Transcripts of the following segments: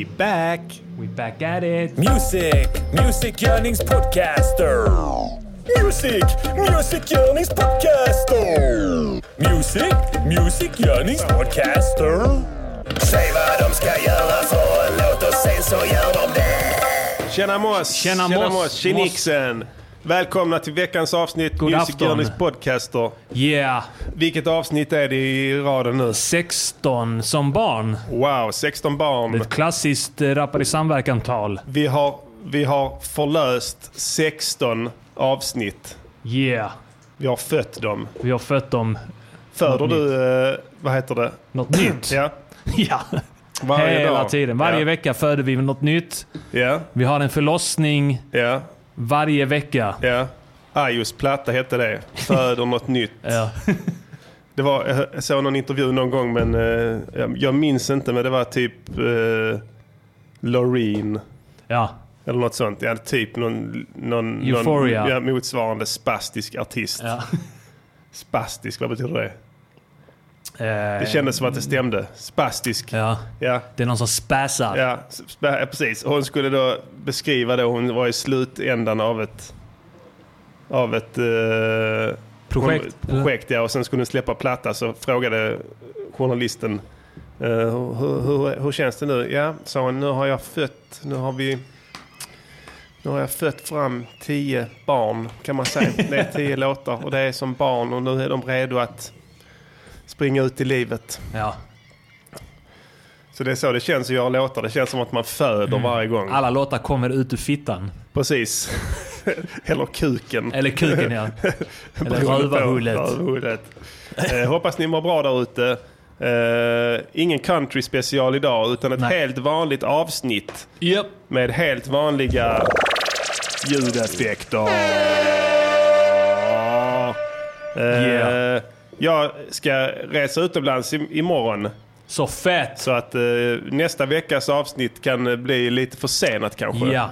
We back! We back at it. Music, musikgörningspodcaster. Music, musikgörningspodcaster. Music, musikgörningspodcaster. Säg vad de ska göra för en låt och sen så gör de det. Tjena Moss! Tjena, Moss. Moss! Välkomna till veckans avsnitt God Music afton. Journeys Podcaster. Yeah. Vilket avsnitt är det i raden nu? 16 som barn. Wow, 16 barn. Ett klassiskt eh, rappar i samverkan-tal. Vi har, vi har förlöst 16 avsnitt. Yeah. Vi har fött dem. Vi har fött dem Föder Något du, eh, vad heter det? något nytt. Ja, ja. varje Hela dag. tiden. Varje ja. vecka föder vi något nytt. Ja, Vi har en förlossning ja, varje vecka. ja. Ajos platta hette det. Föder något nytt. Ja. Det var, jag såg någon intervju någon gång men eh, jag, jag minns inte men det var typ eh, Loreen ja. eller något sånt. Ja, typ någon, någon, Euphoria. någon ja, motsvarande spastisk artist. ja. Spastisk, vad betyder det? Eh, Det kändes som att det stämde. Spastisk. Ja. Ja, Det är någon som spassar. ja, sp- precis. Hon skulle då beskriva det. Hon var i slutändan av ett av ett eh, Projekt, Hon, projekt ja, och sen skulle hon släppa platta så frågade journalisten eh, hur, hur, hur känns det nu? Ja, sa hon, nu har jag fött, nu har vi nu har jag fött fram tio barn kan man säga. Det är tio låtar och det är som barn och nu är de redo att springa ut i livet. Ja. Så det är så det känns att göra låtar. Det känns som att man föder varje gång. Alla låtar kommer ut ur fittan. Precis. Eller kuken. Eller kuken ja. Eller rövarhullet. Eh, hoppas ni mår bra där ute. Eh, ingen country special idag utan ett Nej. helt vanligt avsnitt Japp. med helt vanliga ljudeffekter. Eh, Yeah. Jag ska resa utomlands i, imorgon. Så fett. Så att eh, nästa veckas avsnitt kan eh, bli lite försenat kanske. Ja.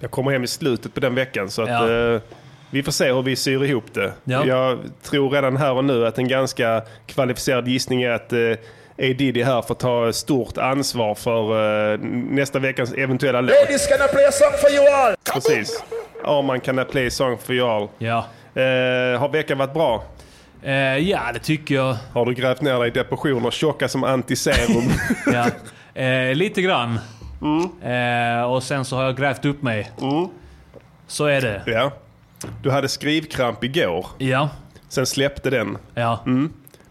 Jag kommer hem i slutet på den veckan så att Ja. eh, vi får se hur vi syr ihop det. Ja. Jag tror redan här och nu att en ganska kvalificerad gissning är att eh, A. Diddy här får ta stort ansvar för eh, nästa veckas eventuella låt. Ladies, can I play a song for you all? Precis. Arman kan I play song for you all. Ja. Eh, har veckan varit bra? Eh, ja, det tycker jag. Har du grävt ner dig i depressioner tjocka som antiserum? Ja. Eh, lite grann. Mm. Eh, och sen så har jag grävt upp mig. Så är det. ja. Du hade skrivkramp igår. Ja. Sen släppte den. Ja.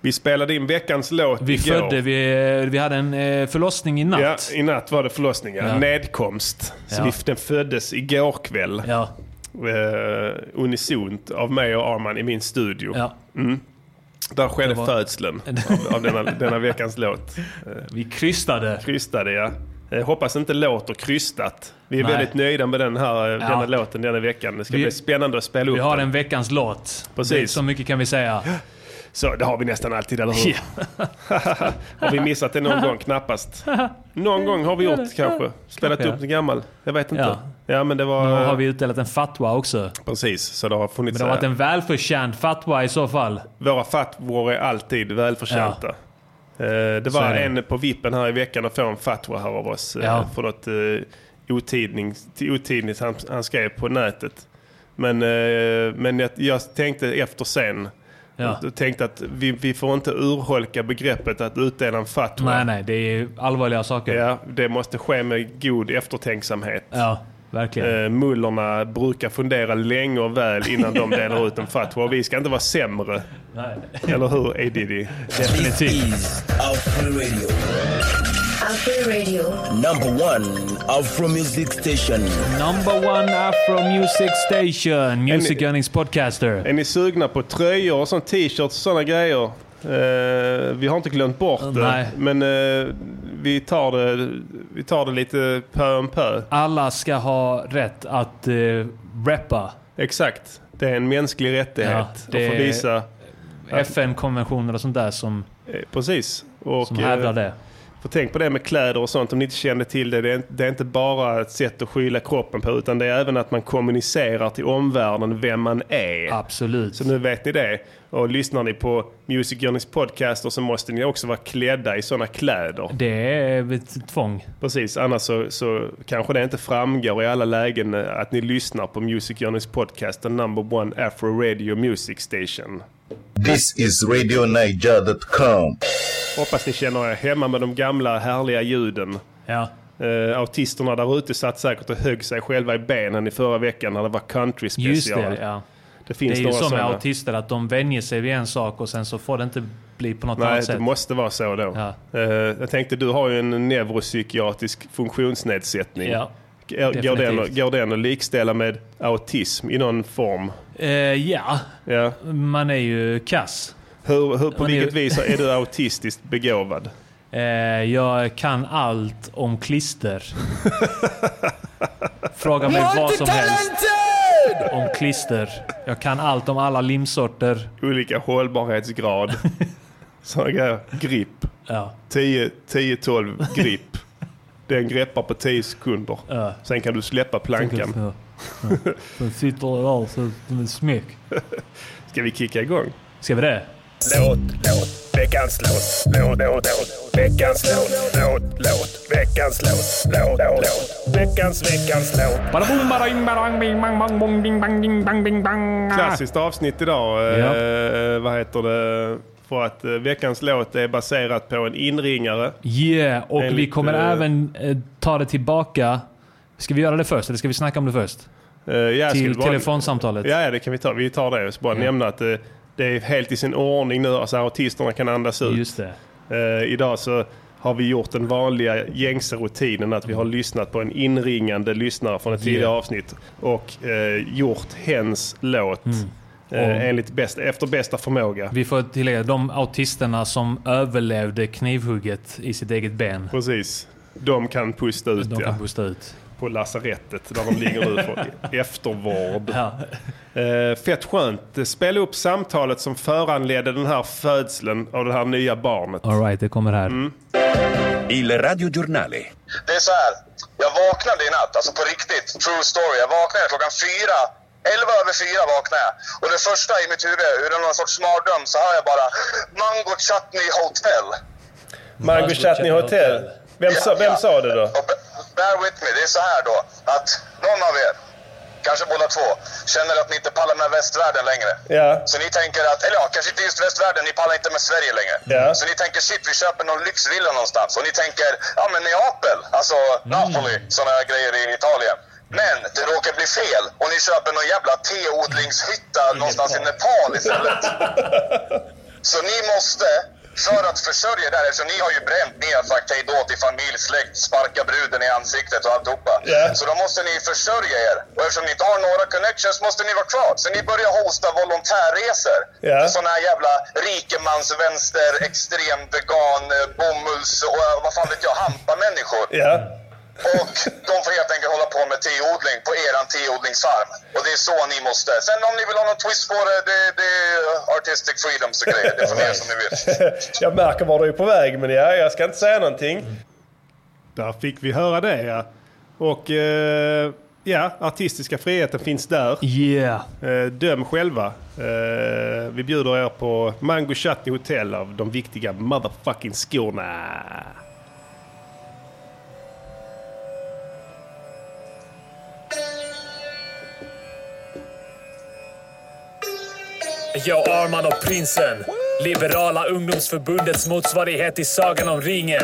Vi spelade in veckans låt Vi igår. födde, vi, vi hade en eh, förlossning i natt. Ja, i natt var det förlossning. Ja. Nedkomst. Så Ja. vi, den föddes igår kväll. Ja. Eh, unisont av mig och Arman i min studio. ja. Där skedde var- födseln av, av denna, denna veckans låt. Vi krystade. Krystade ja. Eh, hoppas inte låter krystat. Vi är Nej. väldigt nöjda med den här eh, Ja. denna låten denna veckan. Det ska Vi- bli spännande att spela upp Vi har den. en veckans låt. Precis. Det- Så mycket kan vi säga. Så det har vi nästan alltid, eller hur? har vi missat det någon gång? Knappast. Någon gång har vi gjort kanske. Spelat upp en gammal. Jag vet inte. Ja, Ja. men det var... Nu har vi utdelat en fatwa också. Precis, så det har funnits... Men det har varit eh, en välförtjänt fatwa i så fall. Våra fatwor är alltid välförtjänta. Eh, Det var det. en på vippen här i veckan att få en fatwa här av oss. eh, Ja. För något otidning, till otidnigt han, han skrev på nätet. Men, men jag, jag tänkte efter sen. Ja. Jag tänkte att vi, vi får inte urholka begreppet att utdela en fatwa. Nej, nej. Det är allvarliga saker. Ja, det måste ske med god eftertänksamhet. Ja, verkligen. Eh, Mullerna brukar fundera länge och väl innan de delar ut en fatwa. Och vi ska inte vara sämre. Nej. Eller hur, A. Diddy? Definitivt. Is Afro Radio. Afro Radio. Number one Afro Music Station. Number one Afro Music Station. Music Earnings Podcaster. Är ni sugna på tröjor och sånt, t-shirts och sådana grejer? Eh, vi har inte glömt bort det. Nej. Men eh, vi, tar det, vi tar det lite pö om pö. Alla ska ha rätt att uh, rappa. Exakt. Det är en mänsklig rättighet Ja, att få visa. FN-konventioner och sånt där som, Eh, precis. Och, som hävdar eh, det. För tänk på det med kläder och sånt, om ni inte kände till det. Det är, inte- det är inte bara ett sätt att skyla kroppen på, utan det är även att man kommunicerar till omvärlden vem man är. Absolut. Så nu vet ni det. Och lyssnar ni på Music Journeys podcaster så måste ni också vara klädda i sådana kläder. Det är ett tvång. Precis, annars så, så kanske det inte framgår i alla lägen att ni lyssnar på Music Journeys podcast, the number one afro radio music station. This is RadioNiger.com. Hoppas ni känner er hemma med de gamla härliga ljuden. Ja. Eh, autisterna där ute satt säkert och högg sig själva i benen i förra veckan när det var country special. Just det, ja. Det Det finns är ju så med sådana. autister att de vänjer sig vid en sak och sen så får det inte bli på något Nej, annat det sätt. måste vara så då. Ja. Eh, jag tänkte, du har ju en neuropsykiatrisk funktionsnedsättning. Ja, Går går den, går den att likställa med autism i någon form? Eh, ja, Ja. man är ju kass. Hur, hur, på Man är- vilket vis är du autistiskt begåvad? Eh, jag kan allt om klister. Fråga mig vad som helst om klister. Jag kan allt om alla limsorter. Olika hållbarhetsgrad. Sådana grejer. Grip. Ja, 10-12 grip. Den greppar på 10 sekunder. Ja. Sen kan du släppa plankan. Ja. Sen sitter det där så som en smäck. Ska vi kicka igång? Ska vi det? Låt, låt, veckans låt. Låt, låt, låt, veckans låt. Låt, låt, veckans låt. Låt, låt, veckans, veckans låt. Bada boom, bada bing, bada bang, bing, bang, bang, bong, ding, bang, ding, bang, bing, bang. Klassiskt avsnitt idag. Ja. Eh, vad heter det? För att eh, veckans låt är baserat på en inringare. Yeah, och vi Enligt, kommer eh, även eh, ta det tillbaka. Ska vi göra det först eller ska vi snacka om det först? Jag skulle Till bara- telefonsamtalet. Ja, ja, det kan vi ta. Vi tar det. Så bara Ja. nämna att eh, det är helt i sin ordning nu. Alltså autisterna kan andas ut. Just det. Eh, idag så har vi gjort den vanliga gängse rutinen att vi har lyssnat på en inringande lyssnare från ett tidigare Yeah. avsnitt och gjort hens låt Mm. eh, enligt bäst, efter bästa förmåga. Vi får tillägga de autisterna som överlevde knivhugget i sitt eget ben. Precis. De kan pusta ut De ja, kan pusta ut. På lasarettet där de ligger nu för eftervård. Ja. Eh, fett skönt. Spela upp samtalet som föranledde den här födseln av det här nya barnet. All right, det kommer här. Mm. Il radiogiornale. Det är så här. Jag vaknade i natt, alltså på riktigt. True story. Jag vaknade klockan fyra. Elva över fyra vaknade jag. Och det första i mitt huvud, ur någon sorts mardröm, så hör jag bara Mango Chutney Hotel. Mango Chutney Hotel. Vem sa, vem sa det då? Och bear with me, det är så här då att någon av er, kanske båda två, känner att ni inte pallar med västvärlden längre. Ja. Så ni tänker att, eller ja, kanske inte just västvärlden, ni pallar inte med Sverige längre. Ja. Så ni tänker shit, vi köper någon lyxvilla någonstans. Och ni tänker, ja men Neapel, alltså Napoli, sådana här grejer i Italien. Men det råkar bli fel och ni köper någon jävla teodlingshytta någonstans i Nepal istället. Så ni måste, för att försörja där, eftersom ni har ju bränt ner, sagt hej då till familj, släkt, sparka bruden i ansiktet och alltihopa. Ja. Så då måste ni försörja er. Och eftersom ni inte har några connections måste ni vara kvar. Så ni börjar hosta volontärresor. Ja. Sådana här jävla rikemansvänster, extrem vegan, bomulls och vad fan vet jag, hampa-människor. Ja. Och de får helt enkelt hålla på med teodling på eran teodlingsfarm. Och det är så ni måste. Sen om ni vill ha någon twist på det, det, det är artistic freedoms och grejer. Det får ni som ni vill. Jag märker var du är på väg, men ja, jag ska inte säga någonting. Där fick vi höra det, ja. Och eh, ja, artistiska friheten finns där. Yeah. Eh, döm själva. Eh, vi bjuder er på Mango Chutney Hotel av de viktiga motherfucking skorna. Jag Arman och Prinsen. Liberala ungdomsförbundets motsvarighet till Sagan om ringen.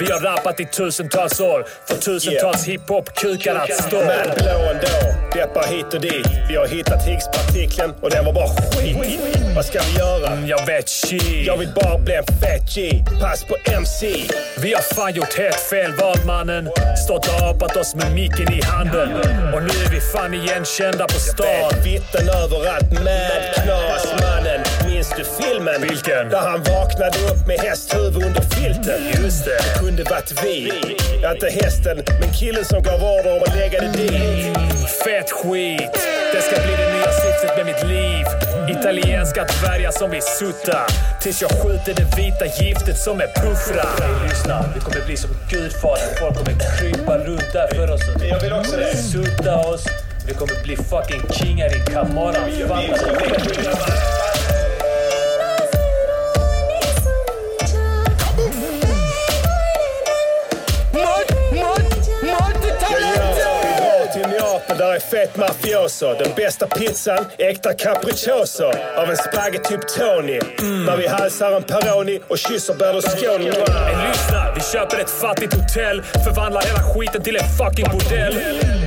Vi har rappat i tusentals år, för tusentals hiphop-kukar att stå. Men blå ändå, deppar hit och dit. Vi har hittat Higgspartikeln och den var bara skit. Vad ska vi göra? Mm, Jag vet shit. Jag vill bara bli en fet G. Pass på MC. Vi har fan gjort helt fel val mannen. Stått och apat oss med micken i handen. Och nu är vi fan igenkända på stan. Vet vittnen överallt, mad knas mannen. Minns du filmen? Vilken? Där han vaknade upp med hästhuvud under filten. Just det. Det kunde varit vi. Inte hästen, men killen som gav order om att lägga det dit. Fett skit. Det ska bli det nya syftet med mitt liv. Italienska dvärgar som vill sutta. Tills jag skjuter det vita giftet som är puffra. Lyssna, vi kommer bli som gudfadern. Folk kommer krypa runt där för oss. Jag vill också det. Sutta oss. Vi kommer bli fucking kingar i Camorra. Där är fett mafioso. Den bästa pizzan, äkta capriccioso. Av en spagge typ Tony. Där vi halsar en Peroni och kysser Berlusconi. Men lyssna, vi köper ett fattigt hotell. Förvandlar hela skiten till en fucking bordell.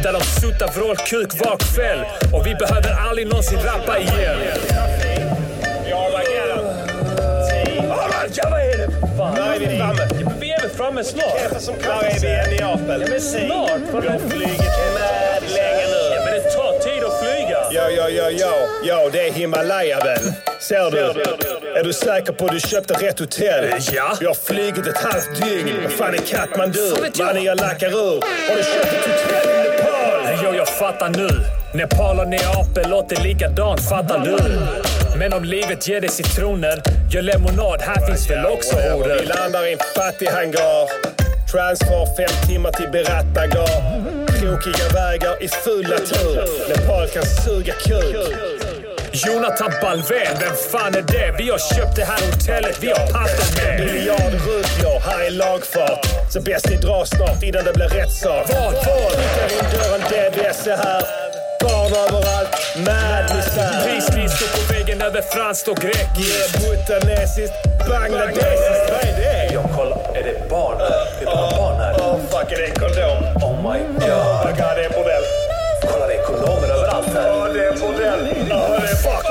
Där de suttar vrålkuk var kväll. Och vi behöver aldrig någonsin rappa igen. Ja, vad är det? Fan. Där är vi framme. Men vi är väl framme snart? Där är vi i Neapel. Ja, men snart. Flugit med Ja, ja, ja, ja. Ja, det är Himalaya väl? Ser du? Är du säker på att du köpte rätt hotell? Ja. Vi har flugit ett halvt dygn. Vad fan är Katmandu? Jag. Mannen, jag lackar ur. Har du köpt ett hotell i Nepal? Jo, jag fattar nu. Nepal och Neapel låter likadant, fattar du? Men om livet ger dig citroner, gör lemonad, här finns väl också Vi horor? landar i en fattig hangar. Transfer fem timmar till Beratnagar. Krokiga vägar i ful natur. Nepal kan suga kuk. Jonathan Balvén, vem fan är det? Vi har köpt det här hotellet, vi har papper med. Miljarder rupor, här är lagfart. Så bäst ni drar snart innan det blir rättssak. Vad, vad? Kickar in dörren, DBS är här. Barn överallt, mad misär. Prislistor på väggen över franskt och grekiskt. Butanesiskt, bangladesiskt. Vad är det? Jag kollar, är det barn? Är bara barn här. Oh fuck, är det en kondom? Oh my god. Oh det är en bordell. Kolla, det är kondomer överallt här. Ja, det är en bordell. Ja, det är fuck.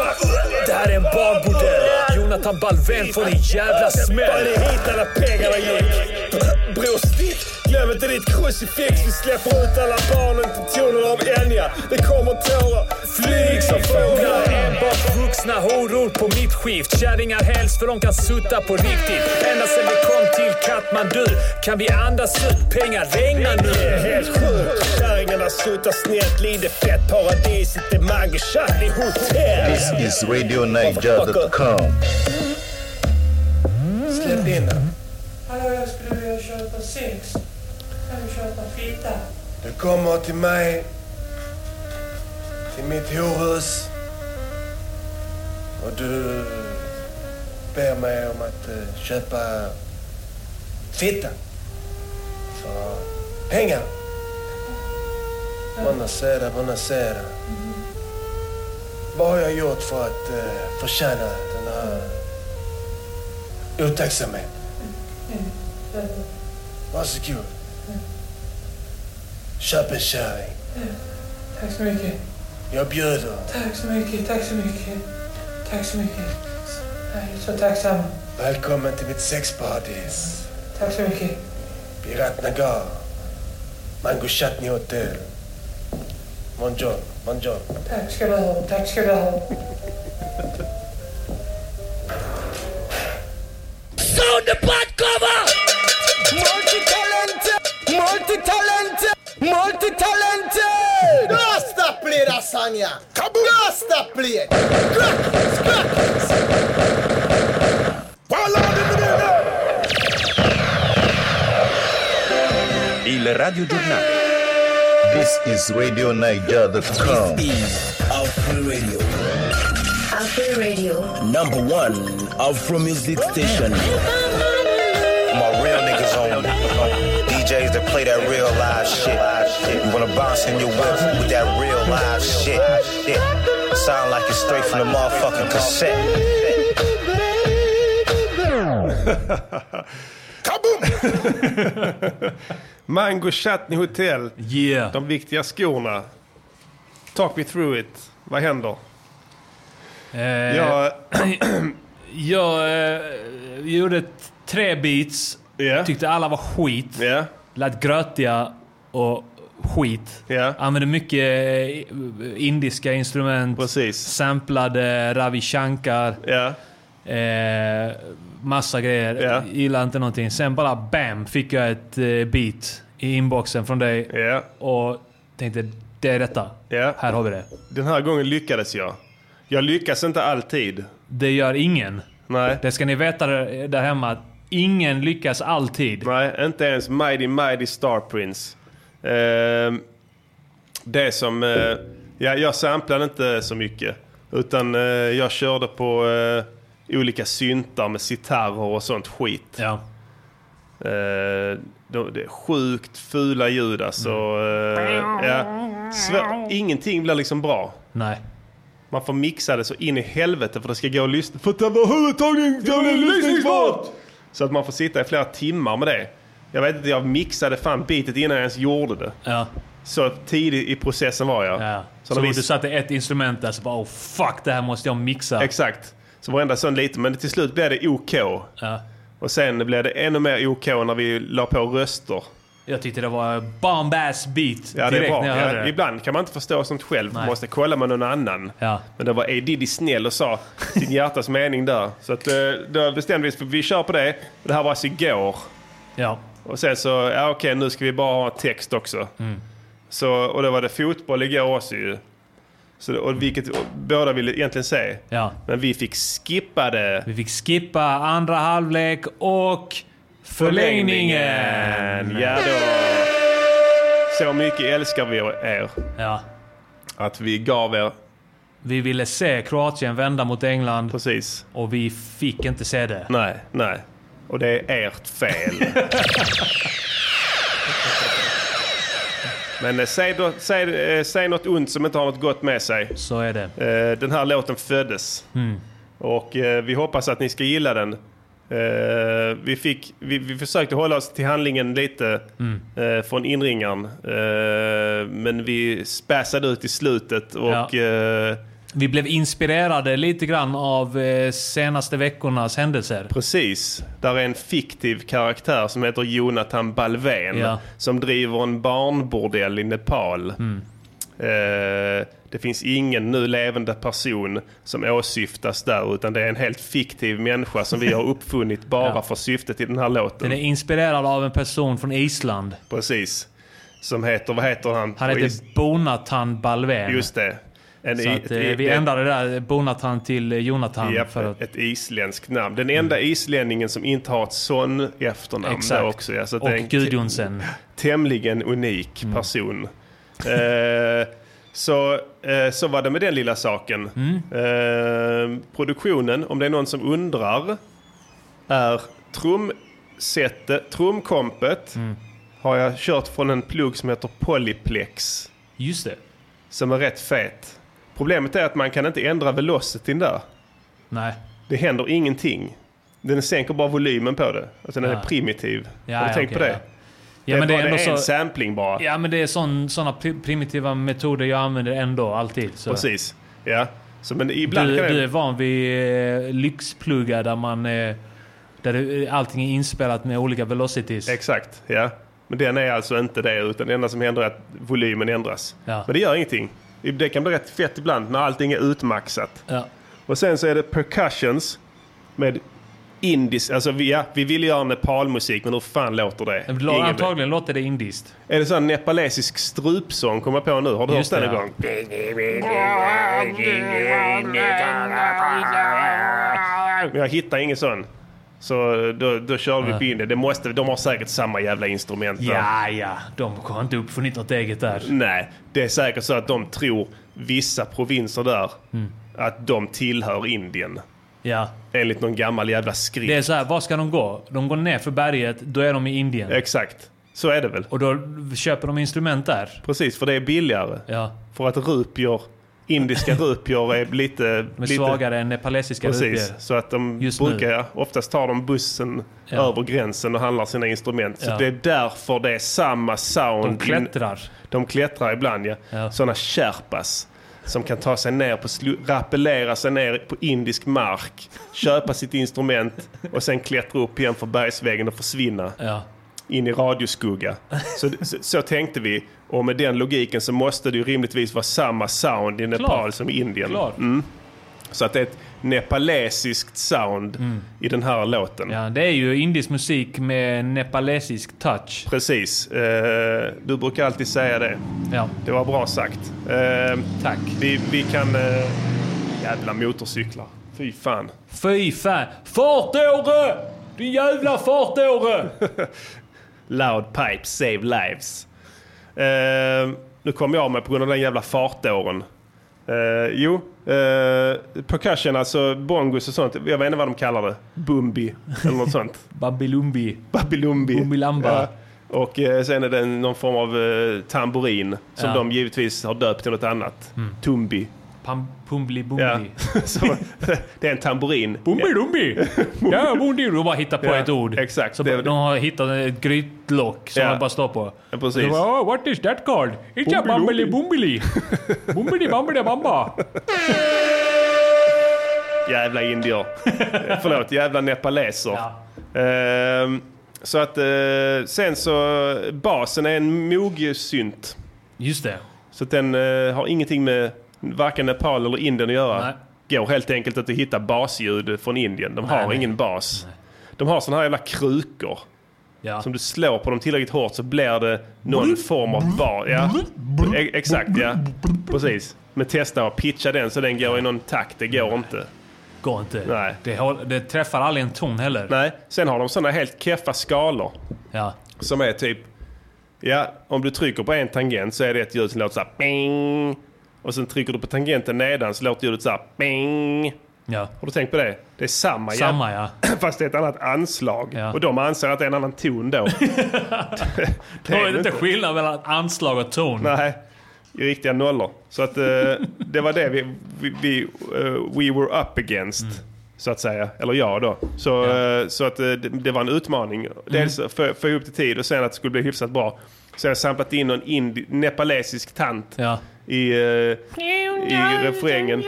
Det här är en barnbordell. Jonathan Balvén får en jävla Bara smäll. ni hit alla pengarna gick. Bror, stick. Glöm inte ditt krucifix. Vi släpper ut alla barnen till tonen av Enya. Det kommer tårar. Flyg som fåglar. Enbart vuxna horor på mitt skift. Kärringar helst för de kan sutta på riktigt. Ända sen vi kom till Katmandu kan vi andas ut. Pengar regnar Det är nu. helt sjukt. Kärringarna suttar snett. Lider fett. Paradiset är mango shot i hotell. This is RadioNiger.com. Släpp in den. Hallå, jag skulle vilja köpa sex. Kan du köpa fitta? Du kommer till mig. Till mitt horhus. Och du ber mig om att eh, köpa fitta. För pengar. Buonasera, buonasera. Vad har jag gjort för att uh, förtjäna den här otacksamheten? Varsågod. Köp en kärring. Tack så mycket. Jag bjuder. Tack så mycket. Tack så mycket. Tack så mycket. Jag är så tacksam. Välkommen till mitt sexparadis. Tack så mycket. Biratnagar. Mango Chutney Hotel. Bonjour, bonjour. Tack ska du ha. Tack ska du ha. Multitalented! Multitalented! Multitalented! Rasta play lasagna! Rasta play! Crack! Crack! Il Radio Giornale. This is RadioNiger.com. Afro Radio. Afro Radio. Number one Afro music station. My real niggas on DJs that play that real live shit. You wanna bounce in your whip with that real live shit. shit. Sound like it's straight from the motherfucking cassette. Mango Chutney Hotel. Yeah. De viktiga skorna. Talk me through it. Vad händer? Eh, Jag... Jag eh, gjorde tre beats. Ja. Tyckte alla var skit. Ja. Lät grötiga och skit. Ja. Använde mycket eh, indiska instrument. Precis. Samplade Ravi Shankar. Ja. Eh, massa grejer. Ja. Gillade inte någonting. Sen bara bam fick jag ett eh, beat i inboxen från dig. Ja. Och tänkte Det är detta. Ja. Här har vi det. Den här gången lyckades jag. Jag lyckas inte alltid. Det gör ingen. Nej. Det ska ni veta där hemma. Ingen lyckas alltid. Nej, inte ens Mighty Mighty Star Prince. Ehm, det som... Uh, ja, jag samplade inte så mycket. Utan eh, jag körde på eh, olika syntar med sitarrer och sånt skit. Ja. Eh, då- det är sjukt fula ljud alltså. Eh, ja. Svär, ingenting blir liksom bra. Nej. Man får mixa det så in i helvete för det ska gå att lyssna. För att det överhuvudtaget ska bli lyssningsbart! Så att man får sitta i flera timmar med det. Jag vet inte, jag mixade fan bitet innan jag ens gjorde det. Ja. Så tidig i processen var jag. Ja. Så Så, vi- du satte ett instrument där så bara oh fuck det här måste jag mixa. Exakt. Så varenda sån lite, men till slut blev det OK. Ja. Och sen blev det ännu mer OK när vi la på röster. Jag tyckte det var bomb ass beat Ja, det direkt bra. när jag hörde Ja, det. ibland kan man inte förstå sånt själv. Man måste kolla med någon annan. Ja. Men det var A. Diddy snäll och sa sin hjärtas mening där. Så att, eh, då bestämde vi oss för vi kör på det. Det här var alltså igår. Ja. Och sen så, ja okej nu ska vi bara ha text också. Mm. Så, och då var det fotboll igår också ju. Så, och vilket båda ville egentligen se. Ja. Men vi fick skippa det. Vi fick skippa andra halvlek och förlängningen. Ja då. Så mycket älskar vi er. Ja. Att vi gav er... Vi ville se Kroatien vända mot England. Precis. Och vi fick inte se det. Nej, nej. Och det är ert fel. Men eh, säg, då, säg, eh, säg något ont som inte har något gott med sig. Så är det. Eh, Den här låten föddes. Mm. Och vi hoppas att ni ska gilla den. Eh, vi, fick, vi, vi försökte hålla oss till handlingen lite Mm. eh, från inringaren. Eh, men vi späsade ut i slutet och... Eh, Vi blev inspirerade lite grann av senaste veckornas händelser. Precis. Där är en fiktiv karaktär som heter Jonathan Balvén. Ja. Som driver en barnbordell i Nepal. Mm. Eh, det finns ingen nu levande person som åsyftas där. Utan det är en helt fiktiv människa som vi har uppfunnit bara Ja. för syftet i den här låten. Den är inspirerad av en person från Island. Precis. Som heter, vad heter han? Han is- heter Bonatan Balvén. Just det. En Så i- att, eh, det- vi ändrade det där Bonatan till eh, Jonathan. Japp, för att, ett isländskt namn. Den enda islänningen som inte har ett sån efternamn Exakt. också. Ja, så att Och Gudjonsen. Tämligen unik Mm. person. eh, så, eh, så var det med den lilla saken. Mm. Eh, produktionen, om det är någon som undrar, är trumsetet, trumkompet Mm. har jag kört från en plugg som heter Polyplex. Just det. Som är rätt fet. Problemet är att man kan inte ändra velocityn där. Nej. Det händer ingenting. Den sänker bara volymen på det. Alltså den Ja. är primitiv. Ja, har du ja, tänkt okej, på det? Ja. det men det är ändå är en så- sampling bara. Ja, men det är pri- primitiva metoder jag använder ändå alltid. Så. Precis. Ja. Så, men ibland Du, kan du är van vid eh, lyxpluggar där man... Eh, där det, allting är inspelat med olika velocities. Exakt, ja. Men den är alltså inte det, utan det enda som händer är att volymen ändras. Ja. Men det gör ingenting. Det kan bli rätt fett ibland när allting är utmaxat. Ja. Och sen så är det percussions med indis. Alltså vi, ja, vi vill göra nepalmusik, men hur fan låter det? Ingen- Antagligen låter det indiskt. Är det sån nepalesisk strupsång kommer jag på nu? Har du Just hört den ja. gång? Jag hittar ingen sån. Så då, då körde vi på indie. Det måste, de har säkert samma jävla instrument. där. Ja, ja. De har inte uppfunnit något eget där. Nej, det är säkert så att de tror vissa provinser där Mm. att de tillhör Indien. Ja. Enligt någon gammal jävla skrift. Det är så här, var ska de gå? De går ner för berget, då är de i Indien. Exakt. Så är det väl. Och då köper de instrument där. Precis, för det är billigare. Ja. För att rupier, indiska rupier är lite... De är lite svagare än nepalesiska Precis, rupier. så att de Just nu. brukar, ja, oftast tar de bussen Ja. över gränsen och handlar sina instrument. Så Ja. det är därför det är samma sound. De klättrar. De klättrar ibland ja. Ja. Sådana sherpas. Som kan ta sig ner på, rappellera sig ner på indisk mark, köpa sitt instrument och sen klättra upp igen för bergsvägen och försvinna Ja. in i radioskugga. Så, så, så tänkte vi. Och med den logiken så måste det ju rimligtvis vara samma sound i Nepal Klart. som i Indien. Klart. Mm. Så att det är ett nepalesiskt sound i den här låten. Ja, det är ju indisk musik med nepalesisk touch. Precis. Eh, du brukar alltid säga det. Ja. Det var bra sagt. Eh, Tack. vi, vi kan... Eh, jävla motorcyklar. Fy fan. Fy fan. Fartåre! Din jävla fartåre! Loud pipes save lives. Eh, nu kom jag mig på grund av den jävla fartåren. Eh, jo, eh, percussion, alltså bongos och sånt. Jag vet inte vad de kallar det. Bumbi eller något sånt. Babilumbi. Babilumbi. Bumbilamba. Ja. Och eh, sen är det någon form av eh, tamburin som Ja. de givetvis har döpt till något annat. Tumbi. Pam, pumbli bumbi. Ja. Så, det är en tamburin. Bumbi dumbi! Ja, bumbi. De bara hittar på Ja, ett ord. exakt. Så Det- de har hittat ett grytlock som Ja. de bara står på. Ja, precis. Bara, oh, what is that called? It's a bumbili bumbili. Bumbili bambili bamba. Jävla indier. Förlåt, jävla nepaleser. Ehm, så att eh, sen så, basen är en moog-synt. Just det. Så att den eh, har ingenting med varken Nepal eller Indien att göra. Nej. Går helt enkelt att hitta basljud från Indien. De har Nej, nej. ingen bas. De har sådana här jävla krukor. Ja. Som du slår på dem tillräckligt hårt så blir det någon form av bas. Ja. E- exakt ja. Precis. Men testa att pitcha den så den går i någon takt. Det går inte. Går inte. Nej. Det, det träffar aldrig en ton heller. Nej. Sen har de sådana helt keffa skalor. Ja. Som är typ... Ja, om du trycker på en tangent så är det ett ljud som låter så här bing. Och sen trycker du på tangenten nedan så låter ljudet så här bing. Ja. Har du tänkt på det? Det är samma, Samma ja. Fast det är ett annat anslag. Ja. Och de anser att det är en annan ton då. Då är det inte skillnad mellan anslag och ton. Nej, i riktiga nollor. Så att eh, det var det vi, vi, vi eh, we were up against. Mm. Så att säga. Eller jag då. Så, eh, så att det, det var en utmaning. Dels Mm. för, för upp till tid och sen att det skulle bli hyfsat bra. Så jag har samplat in någon nepalesisk tant Ja. I, eh, i refrängen.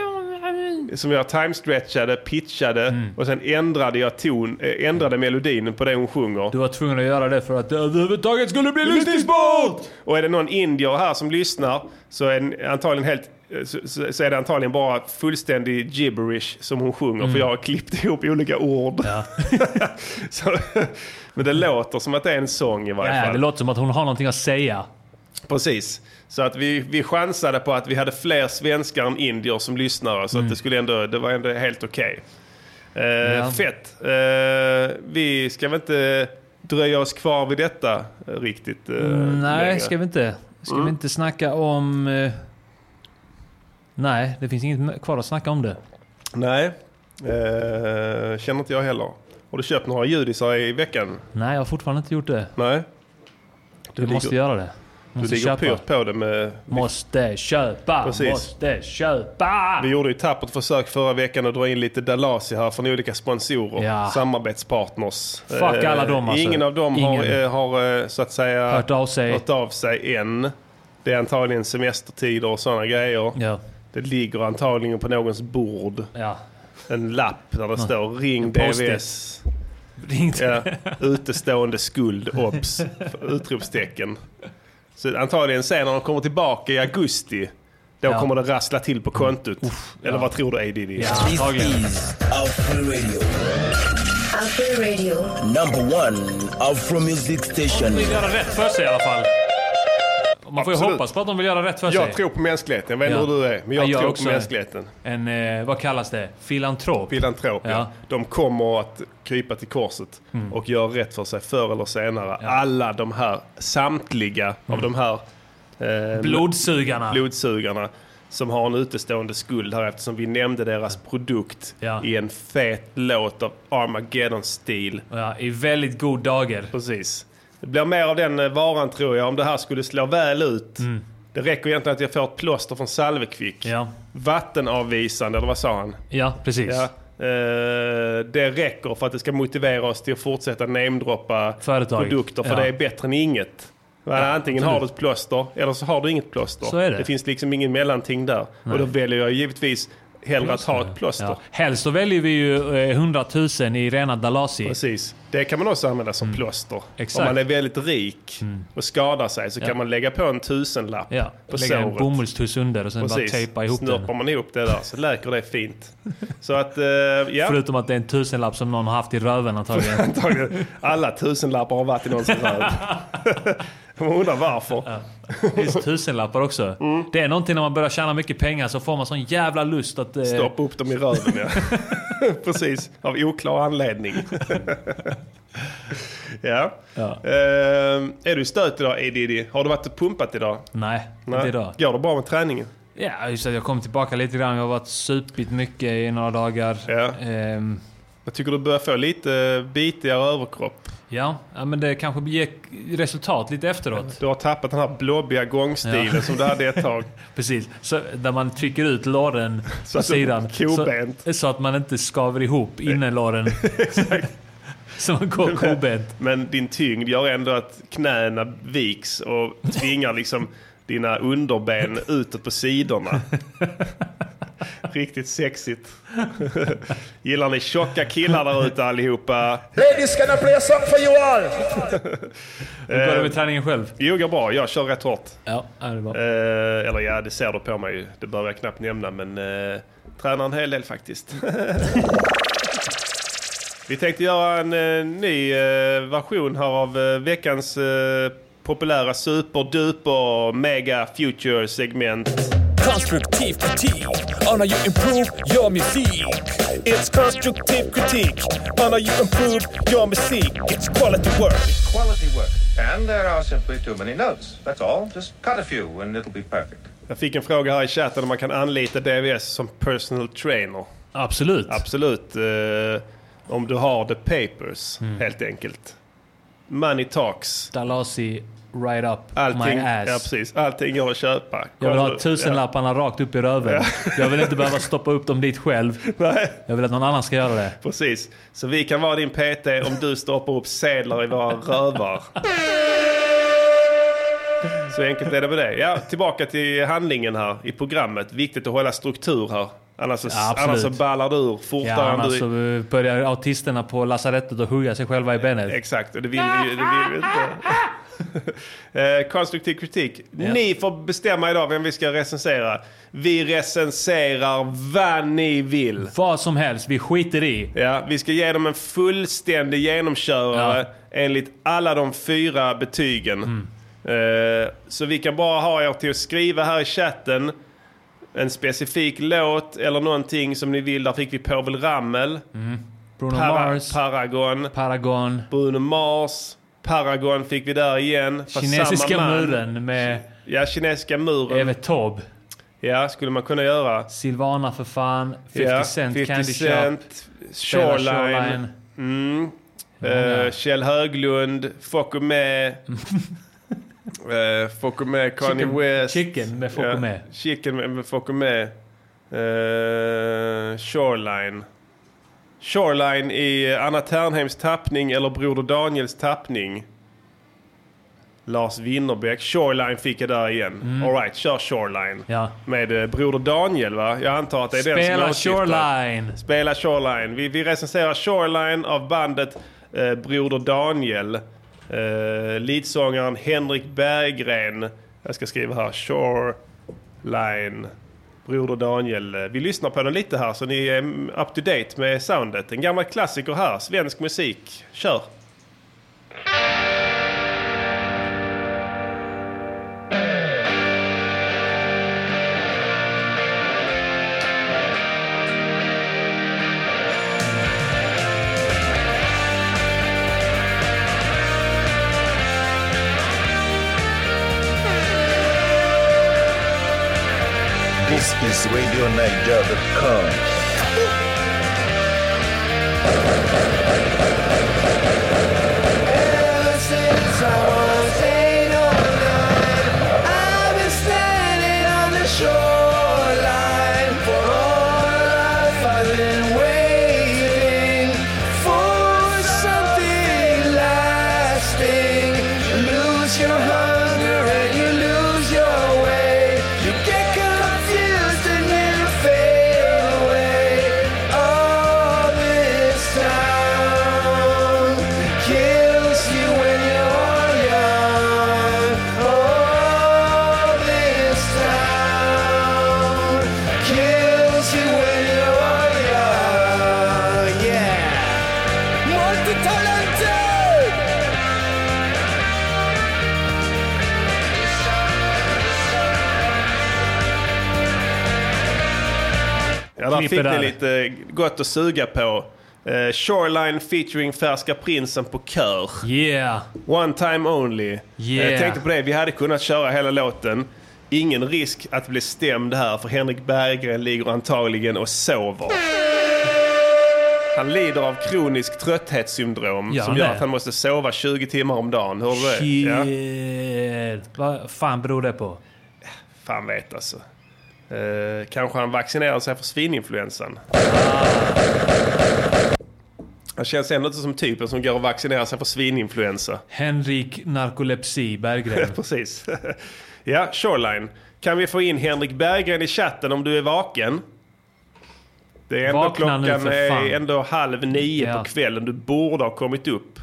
Som jag timestretchade, pitchade Mm. och sen ändrade jag ton, eh, ändrade melodin på det hon sjunger. Du var tvungen att göra det för att det överhuvudtaget skulle bli lyssningsbart! Och är det någon indier här som lyssnar så är, den antagligen helt, så, så- så är det antagligen bara fullständig gibberish som hon sjunger. För jag har klippt ihop olika ord. Ja. så, men det låter som att det är en sång i varje Ja, fall. det låter som att hon har någonting att säga. Precis. Så att vi, vi chansade på att vi hade fler svenskar än indier som lyssnare. Så att det, skulle ändå, det var ändå helt okej. Eh, Ja. Fett. Eh, vi ska väl inte dröja oss kvar vid detta eh, riktigt eh, Nej, längre. ska vi inte. Ska Mm. vi inte snacka om... eh, Nej, det finns inget kvar att snacka om det. Nej, eh, känner inte jag heller. Har du köpt några judisar i veckan? Nej, jag har fortfarande inte gjort det. Nej. Du ligger- måste göra det. Du Måste ligger köpa. pyrt på det med... Måste köpa, Precis. måste köpa! Vi gjorde ju tappert försök förra veckan att dra in lite Dalasi här från olika sponsorer, Ja. samarbetspartners. Fuck alla dem, alltså. Ingen av dem har, Ingen. eh, har eh, så att säga Hört av sig. hört av sig än. Det är antagligen semestertider och sådana grejer. Ja. Det ligger antagligen på någons bord Ja. en lapp där det står ring. DVS. Ring Ja, utestående skuld, obs! Utropstecken. Så antagligen sen när de kommer tillbaka i augusti, då Ja. kommer det rassla till på kontot. Eller ja. vad tror du A. Diddy? Ja, antagligen. number one Afro music station. vill göra rätt för sig i alla fall. Man får ju hoppas på att de vill göra rätt för sig. Jag tror på mänskligheten. Jag vet inte Ja. hur du är, men jag Ja, jag tror på mänskligheten. En, eh, vad kallas det? Filantrop? Filantrop, ja. Ja. De kommer att krypa till korset och göra rätt för sig förr eller senare. Ja. Alla de här, samtliga av de här eh, Blodsugarna. blodsugarna som har en utestående skuld här eftersom vi nämnde deras produkt Ja. i en fet låt av Armageddon-stil. Ja, I väldigt god dager. Precis. Det blir mer av den eh, varan tror jag om det här skulle slå väl ut. Det räcker egentligen att jag får ett plåster från Salvekvick. Ja, Vattenavvisande, eller vad sa han? ja precis. Ja. Eh, det räcker för att det ska motivera oss till att fortsätta namedroppa Företag. produkter. För Ja. det är bättre än inget. Antingen har du ett plåster eller så har du inget plåster. Är det. finns liksom ingen mellanting där. Och då väljer jag givetvis hellre att ha ett plåster. Ja. Helst så väljer vi ju eh, 100 000 i rena Dalasi. Precis. Det kan man också använda som plåster. Exakt. Om man är väldigt rik och skadar sig så Ja. kan man lägga på en tusenlapp Ja, på lägga en såret. bomullstuss under och sen bara tejpa ihop Snurpar den. man ihop det där så läker det fint. Så att, eh, ja. Förutom att det är en tusenlapp som någon har haft i röven antagligen. Antagligen. Alla tusenlappar har varit i någons röv. Man undrar varför. Just tusenlappar också. Mm. Det är någonting när man börjar tjäna mycket pengar så får man sån jävla lust att... Eh, Stoppa upp dem i röven ja. Precis, av oklar anledning. Ja. Ja. Eh, är du i stöt idag Edidi? Har du varit och pumpat idag? Nej, inte idag. Går det bra med träningen? Ja, just att jag kom tillbaka lite grann. Jag har varit supit mycket i några dagar. Ja. Ehm, Jag tycker du börjar få lite bitigare överkropp. ja, men det kanske ger resultat lite efteråt. Du har tappat den här blobbiga gångstilen Ja. som du hade ett tag. Precis, så, där man trycker ut låren på sidan. kobent. Så, så att man inte skaver ihop innelåren. så man går kobent. Men din tyngd gör ändå att knäna viks och tvingar liksom dina underben utåt på sidorna. Riktigt sexigt. Gillar ni tjocka killar där ute allihopa? Ladies, can I play a song for you all? Hur går det med träningen själv? Jo, går bra. Jag kör rätt hårt. Ja, det var. Eh, eller ja, det ser du på mig ju. Det behöver jag knappt nämna, men eh, tränar en hel del faktiskt. Vi tänkte göra en eh, ny eh, version här av eh, veckans eh, populära superduper mega future segment. Konstruktiv kritik on how you improve your music. It's constructive critique on how you improve your music. It's quality work. Quality work. And there are simply too many notes. That's all. Just cut a few and it'll be perfect. Jag fick en fråga här i chatten om man kan anlita DVS som personal trainer. Absolut. Absolut. Eh, om du har the papers, Mm. helt enkelt. Money talks. Dalasi right up Allting, my ass. ja, precis. Allting går att köpa. Jag vill ha Kommer- tusenlapparna rakt upp i röven. Jag vill inte behöva stoppa upp dem dit själv. Nej. Jag vill att någon annan ska göra det. Precis. Så vi kan vara din PT om du stoppar upp sedlar i våra rövar. Så enkelt är det med det. Ja, tillbaka till handlingen här i programmet. Viktigt att hålla struktur här. Annars så, Ja, annars så ballar du ur fortare Ja, annars du... så börjar autisterna på lasarettet att hugga sig själva i benet. Exakt, och det vill vi, det vill vi inte. eh, konstruktiv kritik. Ni får bestämma idag vem vi ska recensera. Vi recenserar vad ni vill. Vad som helst, vi skiter i. Ja, vi ska ge dem en fullständig genomkörare Ja. enligt alla de fyra betygen. Eh, så vi kan bara ha er till att skriva här i chatten en specifik låt eller någonting som ni vill. Där fick vi Povel Ramel, Bruno Para- Mars, Paragon, Paragon, Bruno Mars, Paragon fick vi där igen. Kinesiska muren med Ja, kinesiska muren. Evert Taube. Ja, skulle man kunna göra. Silvana för fan, 50 ja, Cent, 50 Candy Cent, Shop, Shoreline. Shoreline. Mm. Många. Eh, Kjell Höglund, Focumé. uh, Focumé, Kanye Chicken- West. Chicken med Focumé. Ja, chicken med, med Focumé. Eh, Shoreline. Shoreline i Anna Ternheims tappning eller Broder Daniels tappning. Lars Winnerbäck. Shoreline fick jag där igen. Mm. All right, kör Shoreline. Ja. Med eh, Broder Daniel va? Jag antar att det är den som Spela åsyftar. Shoreline. Spela Shoreline. Vi, vi recenserar Shoreline av bandet eh, Broder Daniel. Uh, leadsångaren Henrik Berggren. Jag ska skriva här. Shoreline. Broder Daniel. Eh, vi lyssnar på den lite här så ni är mm, up to date med soundet. En gammal klassiker här. Svensk musik. Kör! This fick ni lite gott att suga på. Eh, Shoreline featuring Färska Prinsen på kör. Yeah. One time only. Yeah. Jag tänkte på det, vi hade kunnat köra hela låten. Ingen risk att bli stämd här för Henrik Berggren ligger antagligen och sover. Han lider av kronisk trötthetssyndrom Ja, som gör att han måste sova 20 timmar om dagen. Du det? Ja. Shit. Vad fan beror det på? Fan vet alltså. Eh, kanske han vaccinerar sig för svininfluensan. Han känns ändå inte som typen som går och vaccinerar sig för svininfluensa. Henrik Narkolepsi Berggren. Precis. ja, Shoreline. Kan vi få in Henrik Berggren i chatten om du är vaken? Det är ändå Vakna klockan är ändå halv nio Ja. på kvällen. Du borde ha kommit upp.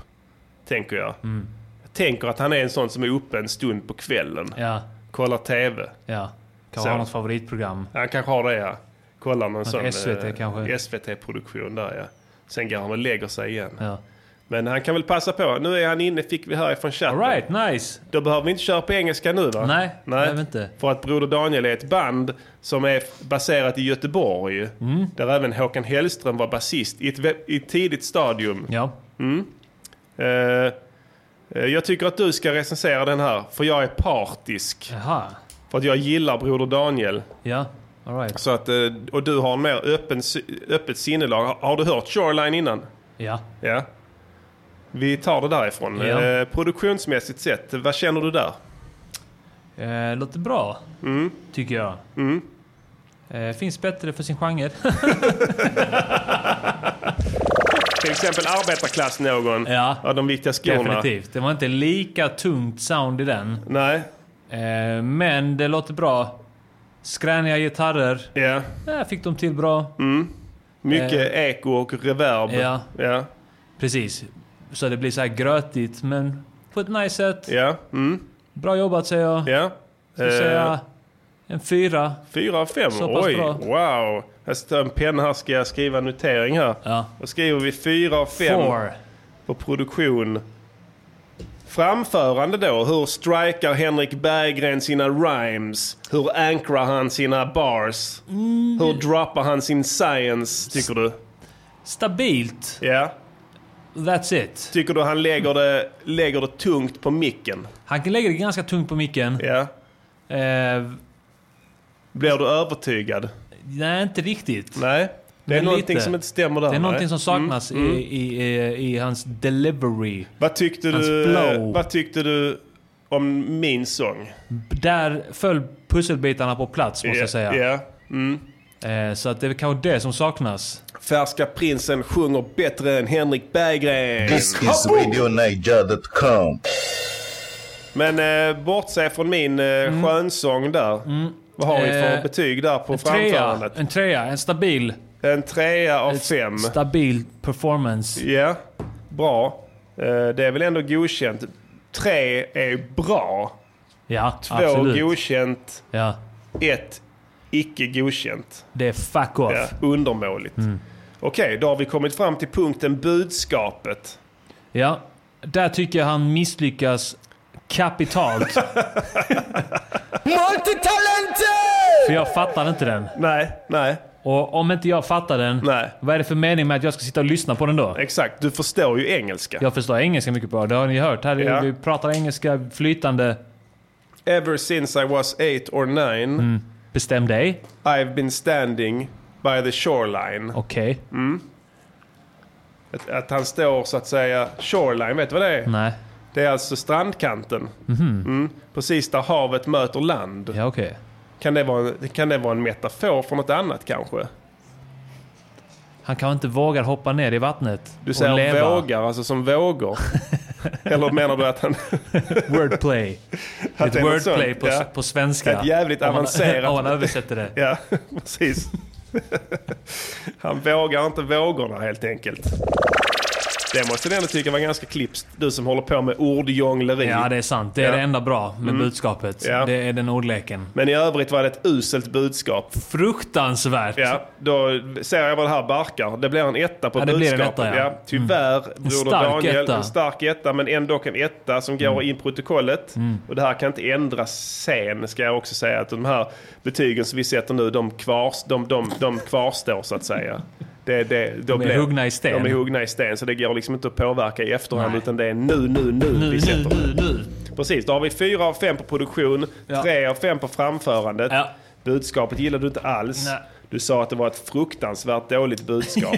Tänker jag. Mm. Jag tänker att han är en sån som är uppe en stund på kvällen. Ja. Kollar TV. Ja. Kan Så. ha något favoritprogram. Han kanske har det ja. Kollar någon Något sån SVT eh, kanske. SVT-produktion där ja. Sen går han och lägger sig igen. Ja. Men han kan väl passa på. Nu är han inne, fick vi höra från chatten. All right, nice. Då behöver vi inte köra på engelska nu va? Nej, behöver inte. För att Broder Daniel är ett band som är baserat i Göteborg. Mm. Där även Håkan Hellström var basist i ett, i ett tidigt stadium. Ja. Mm. Eh, jag tycker att du ska recensera den här, för jag är partisk. Jaha. För att jag gillar Broder Daniel. Ja, all right. Så att, eh, och du har en mer öppen, öppet sinnelag. Har, du hört Shoreline innan? Ja. Ja. Vi tar det därifrån. Ja. Eh, produktionsmässigt sett, vad känner du där? Eh, låter bra, Mm. tycker jag. Eh, finns bättre för sin genre. Till exempel arbetarklass någon ja, av de viktiga skorna. definitivt. Det var inte lika tungt sound i den. Nej. Eh, men det låter bra. Skräniga gitarrer. Ja. Eh, fick de till bra. Mm. Mycket eko och reverb. Ja. Ja. Precis. Så det blir så här grötigt, men på ett nice sätt. Ja. Mm. Bra jobbat säger jag. Ja. Ska Eh, säga en fyra. Fyra av fem? Så pass Oj, bra. wow. Jag ska ta en penna här, ska jag skriva en notering här. Ja. Då skriver vi fyra av fem Four. på produktion. Framförande då. Hur strikar Henrik Berggren sina rhymes? Hur ankrar han sina bars? Mm. Hur droppar han sin science, tycker du? Stabilt. Ja. That's it. Tycker du han lägger det, lägger det tungt på micken? Han kan lägga det ganska tungt på micken. Ja. Eh, Blir du övertygad? nej, inte riktigt. Nej. Det är någonting lite. som inte stämmer där. Det är någonting nej. som saknas Mm, mm. I, i, i, i hans delivery. Vad tyckte, Hans du, flow. vad tyckte du om min sång? Där föll pusselbitarna på plats måste Ja, jag säga. ja. Mm. Eh, så att det är kanske det som saknas. Färska prinsen sjunger bättre än Henrik Berggren. This is RadioNiger.com. Men eh, bortse från min eh, skönsång där. Vad har vi för Mm. Eh, betyg där på En trea, framförandet? en trea, en stabil, En trea av fem. stabil performance. Ja, bra. Eh, det är väl ändå godkänt. Tre är bra. Ja, Två absolut. godkänt. Ja, Ett icke godkänt. det är fuck off. Ja, undermåligt. Okej, då har vi kommit fram till punkten budskapet. Ja, där tycker jag han misslyckas kapitalt. Multitalented! För jag fattar inte den. Nej, nej, Och om inte jag fattar den, nej. vad är det för mening med att jag ska sitta och lyssna på den då? Exakt, du förstår ju engelska. Jag förstår engelska mycket bra, det har ni hört. Här Ja. Vi pratar engelska flytande. Ever since I was eight or nine Bestäm dig. I've been standing by the shoreline. Okej. Att, att han står så att säga shoreline, vet du vad det är? Nej. Det är alltså strandkanten. Mm. Precis där havet möter land. Ja, okej. Kan, det vara en, kan det vara en metafor för något annat kanske? Han kanske inte vågar hoppa ner i vattnet Du och säger leva. vågar, alltså som vågor. Eller menar du att han... Wordplay. Ett wordplay på, ja. på svenska. Ett jävligt avancerat- Om man översätter det. Ja, precis. Han vågar inte vågorna helt enkelt. Det måste du ändå tycka var ganska klipskt. Du som håller på med ordjongleri. Ja, det är sant. Det är Ja. det enda bra med Mm. budskapet. Ja. Det är den ordleken. Men i övrigt var det ett uselt budskap. Fruktansvärt. Ja, då ser jag vad det här barkar. Det blir en etta på Ja, det blir en etta, ja. ja. Tyvärr, Mm. En broder Daniel. etta. En stark etta, men ändå en etta som går in i protokollet. Mm. Och det här kan inte ändras sen, ska jag också säga. Att de här betygen som vi sätter nu, de, kvars, de, de, de kvarstår så att säga. Det, det, De är blir- huggna i sten. De är huggna i sten, så det går liksom inte att påverka i efterhand. Nej. Utan det är nu, nu, nu, Nu, vi nu, sätter nu, nu. Precis, då har vi fyra av fem på produktion, Ja. tre av fem på framförandet. Ja. Budskapet gillade du inte alls. Nej. Du sa att det var ett fruktansvärt dåligt budskap.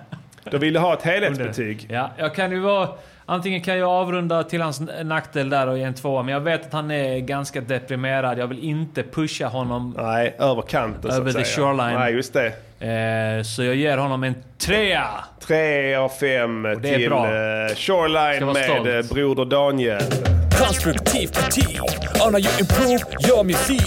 då vill du ha ett helhetsbetyg. Ja, jag kan ju vara... Antingen kan jag avrunda till hans nackdel där och ge en tvåa, men jag vet att han är ganska deprimerad. Jag vill inte pusha honom Nej, över kanten så över att the säga. shoreline. Nej, just det. Eh, så jag ger honom en trea! Tre av fem till bra. eh, Shoreline med stolt. eh, Broder Daniel. Konstruktiv kritik on how you improve your music.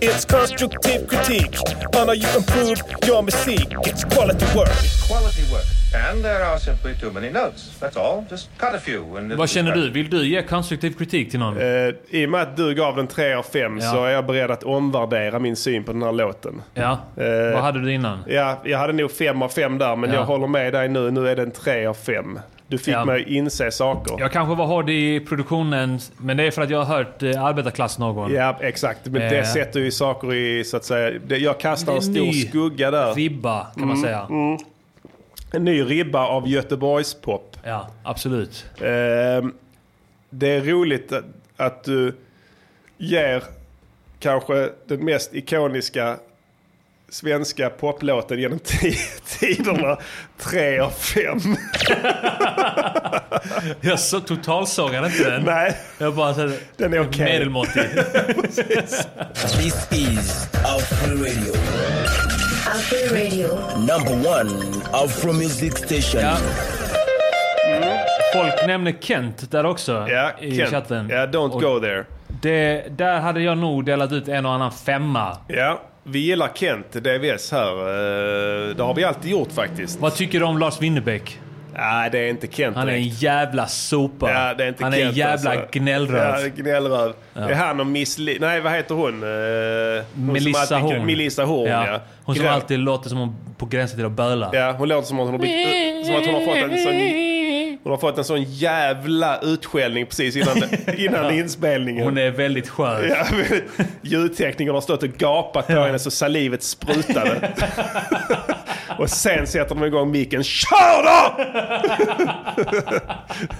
It's constructive critique on how you improve your music. It's quality work. Quality work. And there are simply too many notes. That's all. Just cut a few and Vad känner du? Vill du ge konstruktiv kritik till någon? Eh, I och med att du gav den tre av fem Ja. så är jag beredd att omvärdera min syn på den här låten. Ja. Eh, Vad hade du innan? Ja, jag hade nog fem av fem där, men Ja. jag håller med dig nu. Nu är det en tre av fem. Du fick Ja. mig att inse saker. Jag kanske var hård i produktionen, men det är för att jag har hört eh, arbetarklass någon. Ja, exakt. Men det Eh. sätter ju saker i, så att säga... Det, jag kastar Det en är stor ny skugga där. Ribba, kan man Mm, säga. mm. En ny ribba av Göteborgspop. Ja, absolut. Ehm, det är roligt att, att du ger kanske den mest ikoniska svenska poplåten genom ti- tiderna tre av fem. Jag så totalsågade inte den. Nej. Jag bara så, Den är okej. medelmåttig. This is Afro Radio. Afro Radio. Number one Afro Music Station. Ja. Folk nämner Kent där också Ja, i Kent. chatten. Ja, don't Och go there. Det, där hade jag nog delat ut en och annan femma. Ja, vi gillar Kent, DVS här. Eh, Det har vi alltid gjort faktiskt. Vad tycker du om Lars Winnerbäck? Nej, det är inte Kent Han är en jävla sopa. Ja, det är inte han är en Kent, jävla alltså. gnällröv. Ja, gnällröv. Ja. Det är han och Miss Li- Nej, vad heter hon? Eh, hon Melissa alltid- Horn. Melissa Horn, ja. Hon som alltid låter som hon på gränsen till att böla. Ja, hon låter som att hon har, blivit, som att hon har fått en sån... Hon har fått en sån jävla utskällning precis innan, innan inspelningen. Hon är väldigt skör. Ja, ljudteknikern har stått och gapat på henne så salivet sprutade. och sen sätter de igång micken. KÖR DÅ!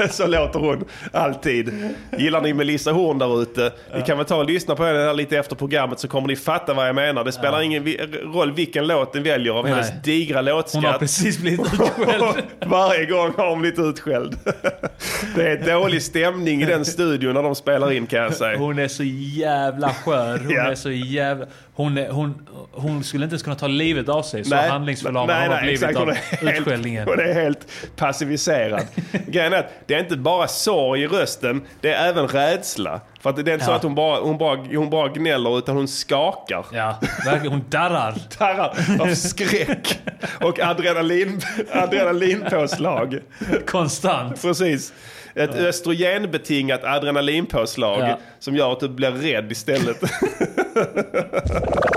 så låter hon alltid. Gillar ni Melissa Horn där ute? Ni kan väl ta och lyssna på henne här lite efter programmet så kommer ni fatta vad jag menar. Det spelar ingen roll vilken låt ni väljer av hennes Nej. digra låtskatt. Hon har precis blivit utskälld. Varje gång har hon blivit utskälld. det är dålig stämning i den studion när de spelar in kan jag säga. Hon är så jävla skör. Hon Ja. är så jävla... Hon, hon, hon skulle inte ens kunna ta livet av sig. Så handlingsförlamad nej, har hon blivit exakt. av Hon är helt- utskällningen. Hon är helt passiviserad. Grejen är att det är inte bara sorg i rösten, det är även rädsla. För att det är inte så Ja. att hon bara, hon, bara, hon bara gnäller utan hon skakar. Ja, verkligen. Hon darrar. Darrar av skräck och adrenalin, adrenalinpåslag. Konstant. Precis. Ett östrogenbetingat adrenalinpåslag Ja. som gör att du blir rädd istället.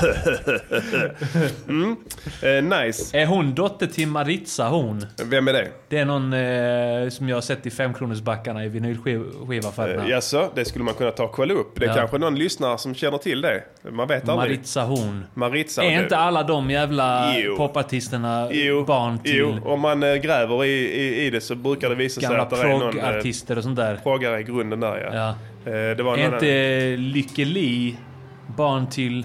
mm. eh, nice. Är hon dotter till Maritza Horn? Vem är det? Det är någon eh, som jag har sett i femkronorsbackarna i vinylskivaffärerna. Eh, Jaså, det skulle man kunna ta och kolla upp. Det är Ja. kanske någon lyssnare som känner till det. Man vet aldrig. Maritza Horn. Maritza. Är det- inte alla de jävla Jo. popartisterna Jo, barn till Jo, om man eh, gräver i, i, i det så brukar det visa sig gamla att det är någon eh, proggartister och sånt där? proggare i grunden där ja. Ja. Eh, det var Är inte Lykke Li barn till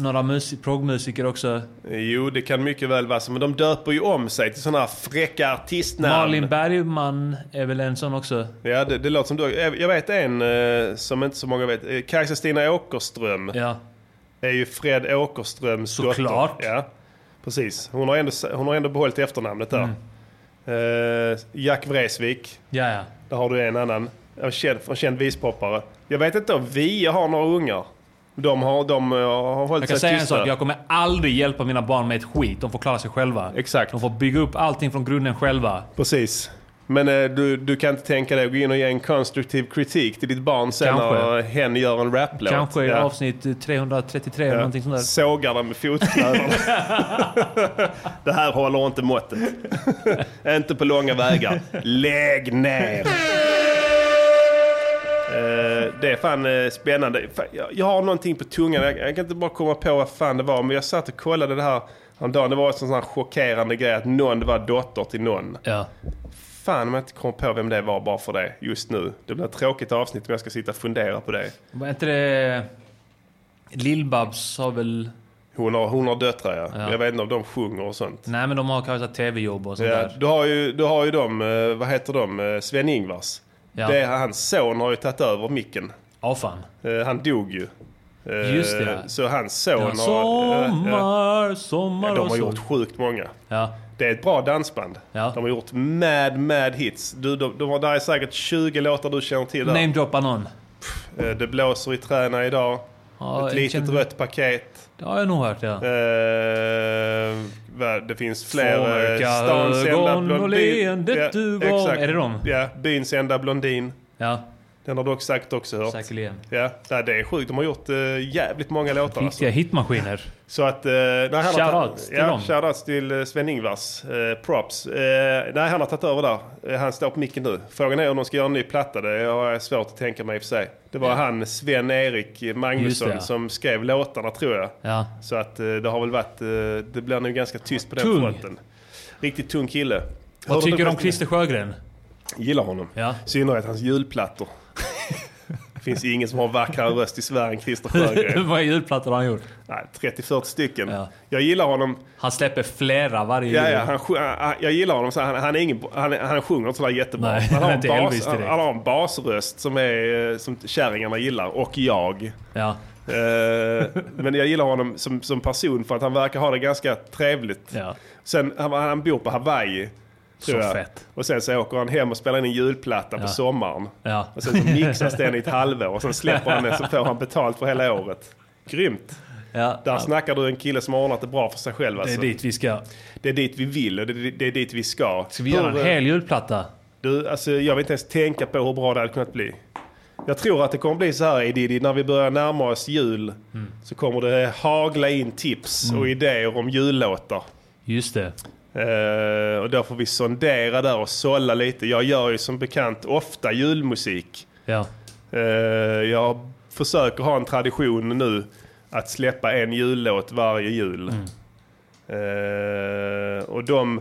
några musik- proggmusiker också? Jo, det kan mycket väl vara så. Men de döper ju om sig till sådana här fräcka artistnamn. Malin Bergman är väl en sån också? Ja, det, det låter som du. Jag vet en eh, som inte så många vet. Eh, Kajsa-Stina Åkerström Ja. är ju Fred Åkerströms Såklart. dotter. Ja, precis. Hon har ändå, hon har ändå behållit efternamnet där. Eh, Jack Vreeswijk. Ja, ja. Där har du en annan. En känd, en känd vispoppare. Jag vet inte om vi har några ungar. De har, de eh, har hållit Jag kan sig säga en tysta. sak, jag kommer aldrig hjälpa mina barn med ett skit. De får klara sig själva. Exakt. De får bygga upp allting från grunden själva. Precis. Men eh, du, du kan inte tänka dig att gå in och ge en konstruktiv kritik till ditt barn sen Kanske. när hen gör en raplåt. Kanske i Ja. avsnitt 333 eller Ja. någonting sånt där. Sågar den med fotknölarna. det här håller inte måttet. inte på långa vägar. Lägg ner! Eh, det är fan eh, spännande. Jag, har någonting på tungan. Jag, kan inte bara komma på vad fan det var. Men jag satt och kollade det här häromdagen. Det var en sån här chockerande grej att någon var dotter till någon. Ja. Fan om jag inte kommer på vem det var bara för det just nu. Det blir ett tråkigt avsnitt om jag ska sitta och fundera på det. Var inte det... Lill-Babs har väl... Hon har, hon har döttrar ja. Ja. Jag vet inte om de sjunger och sånt. Nej men de har kanske tv-jobb och sånt Ja, där. du, har ju, du har ju de, eh, vad heter de, Sven-Ingvars. Ja. Det är, hans son har ju tagit över micken. Ja fan. Eh, Han dog ju. Eh, Just det. Så hans son Ja, har... sommar, sommar de har gjort sjukt många. Ja. Det är ett bra dansband. Ja. De har gjort mad, mad hits. Du, de, de har, där är säkert 20 låtar du känner till. Namedroppa någon. Eh, Det blåser i träna idag. Ja, ett litet känner- rött paket. Det har jag nog hört ja. Eh, det finns fler. Eh, Stans enda blondin. du var. Är det de? Ja, byns enda blondin. Ja. Den har du också säkert också hört. Säkerligen. Ja, nej, det är sjukt. De har gjort uh, jävligt många låtar. Riktiga hitmaskiner. Så att... Uh, nej, Shoutouts till ja, dem. Shoutouts till uh, Sven-Ingvars. Uh, props. Uh, nej, han har tagit över där. Uh, han står på micken nu. Frågan är om de ska göra en ny platta. Det har jag svårt att tänka mig i och för sig. Det var Ja. han, Sven-Erik Magnusson, det, ja. som skrev låtarna tror jag. Ja. Så att uh, det har väl varit... Uh, det blir nog ganska tyst på den Tung. fronten. Riktigt tung kille. Vad Hörde tycker du om Christer Sjögren? Gillar honom. Ja. I synnerhet hans julplattor. Finns ingen som har vackrare röst i Sverige än Christer Sjögren. Hur många julplattor har han gjort? Nej, 30-40 stycken. Jag gillar honom. Han släpper flera varje Ja, jul. ja, han, sj- han, jag gillar honom. Så han, han, är ingen, han, han sjunger inte sådär jättebra. Nej, han, har en bas, han, han har en basröst som, är, eh, som kärringarna gillar. Och jag. Ja. Eh, men jag gillar honom som, som person för att han verkar ha det ganska trevligt. Ja. Sen, han, han bor på Hawaii. Tror Så jag. fett. Och sen så åker han hem och spelar in en julplatta Ja. på sommaren. Ja. Och sen så mixas den i ett halvår och sen släpper han den så får han betalt för hela året. Grymt. Ja. Där Ja. snackar du en kille som har ordnat det bra för sig själv. Det Alltså. är dit vi ska. Det är dit vi vill och det är, det är dit vi ska. Ska vi göra en Hur, hel julplatta? Du, alltså, jag vill inte ens tänka på hur bra det hade kunnat bli. Jag tror att det kommer bli så här Edidi, när vi börjar närma oss jul Mm. så kommer det hagla in tips och idéer om jullåtar. Just det. Eh, och då får vi sondera där och sålla lite. Jag gör ju som bekant ofta julmusik. Ja. Eh, jag försöker ha en tradition nu att släppa en jullåt varje jul. Mm. Eh, och de...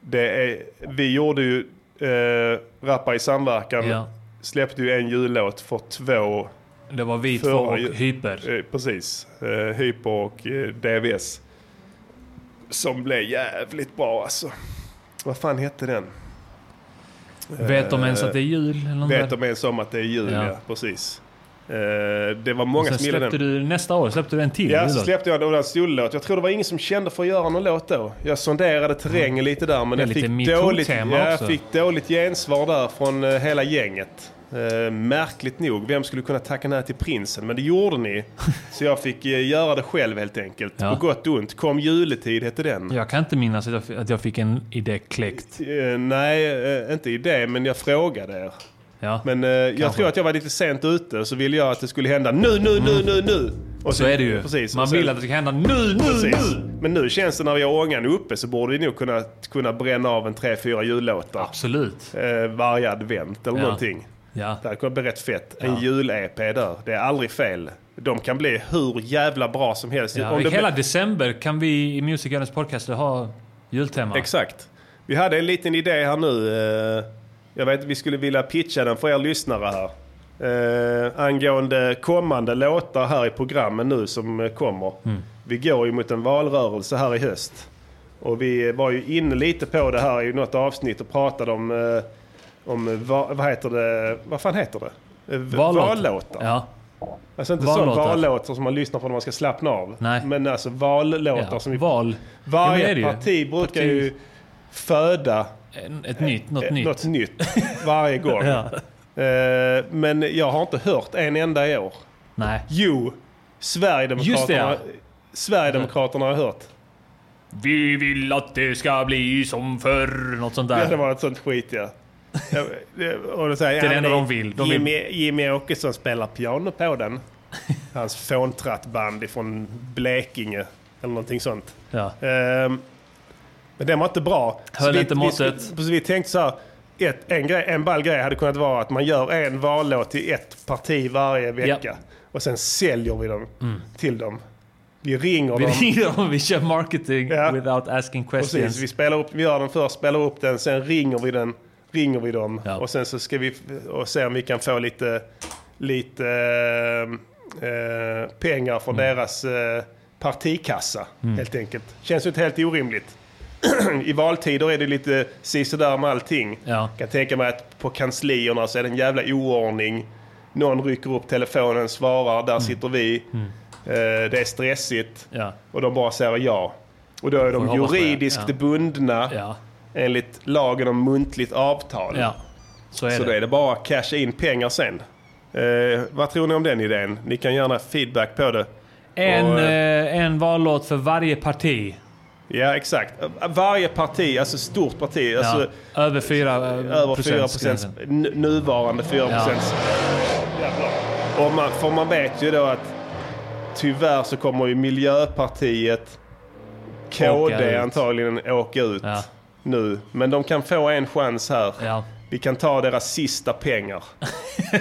Det är, vi gjorde ju uh, Rappa i samverkan. Ja. Släppte ju en jullåt för två... Det var vi två och Hyper. Precis. Uh, Hyper och DVS. Som blev jävligt bra alltså. Vad fan hette den? Vet de ens att det är jul? Eller något Vet där? de ens om att det är jul, ja. Ja. precis. Eh, det var många som gillade släppte den. du, nästa år släppte du en till Ja, så jullåt. släppte jag en sollåt. Jag tror det var ingen som kände för att göra någon låt då. Jag sonderade terrängen lite där men Det är jag lite fick dåligt, ja, jag fick dåligt gensvar där från eh, hela gänget. Eh, märkligt nog. Vem skulle kunna tacka nej till prinsen? Men det gjorde ni. så jag fick eh, göra det själv helt enkelt. Ja. På gott och ont. Kom juletid hette den. Jag kan inte minnas att jag, att jag fick en idé kläckt. Eh, nej, inte idé, men jag frågade er. Ja. Men jag Kanske. tror att jag var lite sent ute så ville jag att det skulle hända nu, nu, nu, nu, nu. Och så är det ju. Precis. Man sen- vill att det ska hända nu, nu, Precis. nu! Men nu känns det när vi har ångan uppe så borde vi nog kunna, kunna bränna av en tre, fyra jullåtar. Absolut. Varje advent eller Ja. någonting. Ja. Det hade kunnat bli rätt fett. En Ja. jul-EP där. Det är aldrig fel. De kan bli hur jävla bra som helst. Ja, Om hela blir- december kan vi i Music Gunners podcast ha jultema. Exakt. Vi hade en liten idé här nu. eh, Jag vet vi skulle vilja pitcha den för er lyssnare här. Eh, angående kommande låtar här i programmen nu som kommer. Mm. Vi går ju mot en valrörelse här i höst. Och vi var ju inne lite på det här i något avsnitt och pratade om, eh, om va, vad heter det, vad fan heter det? Eh, Vallåtar. Vallåtar. Ja. Alltså inte Vallåtar. sån vallåtar som man lyssnar på när man ska slappna av. Nej. Men alltså vallåtar Ja, som vi... val. Varje Ja, parti brukar Parti- ju föda Ett nytt, något eh, nytt. något nytt varje gång. Ja. Eh, men jag har inte hört en enda i år. Nej. Jo, Sverigedemokraterna, Just det, ja. Sverigedemokraterna har jag hört. Vi vill att det ska bli som förr. Något sånt där. Ja, det var ett sånt skit ja. Ja, och då säger, Det är det ja, enda de vill. De vill- Jimmy, Jimmy Åkesson spelar piano på den. Hans fåntrattband ifrån Blekinge. Eller någonting sånt. Ja. Ehm, men den var inte bra. Höll vi, inte vi, måttet. så vi tänkte så här. Ett, en, grej, en ball grej hade kunnat vara att man gör en vallåt till ett parti varje vecka. Och sen säljer vi dem till dem. Vi ringer Mm. Vi dem. ringer dem, vi kör marketing without asking questions. Precis, vi, spelar upp, vi gör den först, spelar upp den, sen ringer vi den, ringer vi dem och sen så ska vi och se om vi kan få lite, lite eh, eh, pengar från deras eh, partikassa Mm. helt enkelt. Känns ju inte helt orimligt. I valtider är det lite sisådär med allting. Ja. Jag kan tänka mig att på kanslierna så är det en jävla oordning. Någon rycker upp telefonen, svarar, där sitter vi. Eh, det är stressigt. Ja. Och de bara säger ja. Och då är de juridiskt ja. bundna Ja. Enligt lagen om muntligt avtal. Ja, så är så det. då är det bara att casha in pengar sen. Eh, vad tror ni om den idén? Ni kan gärna feedback på det. En, Och, eh, eh, en vallåt för varje parti. Ja, exakt. Varje parti, alltså stort parti, alltså ja. Över 4 eh, över 4 procent, nuvarande 4 procent. Och man, för man vet ju då att tyvärr så kommer ju Miljöpartiet, KD Åka antagligen åka ut nu. Men de kan få en chans här. Vi kan ta deras sista pengar.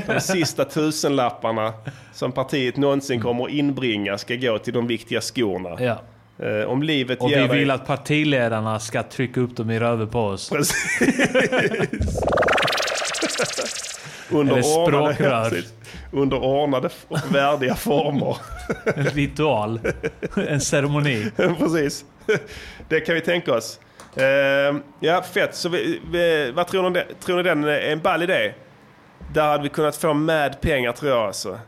De sista tusenlapparna som partiet någonsin kommer att inbringa ska gå till de viktiga skorna. Ja. Eh, om livet Och vi dig... vill att partiledarna ska trycka upp dem i röven på oss. under Eller ordnade, språkrör. precis. under ordnade och värdiga former. En ritual. En ceremoni. Precis. Det kan vi tänka oss. Eh, ja, fett. Så vi, vi, vad tror ni, tror ni den är en ball idé? Där hade vi kunnat få med pengar tror jag alltså.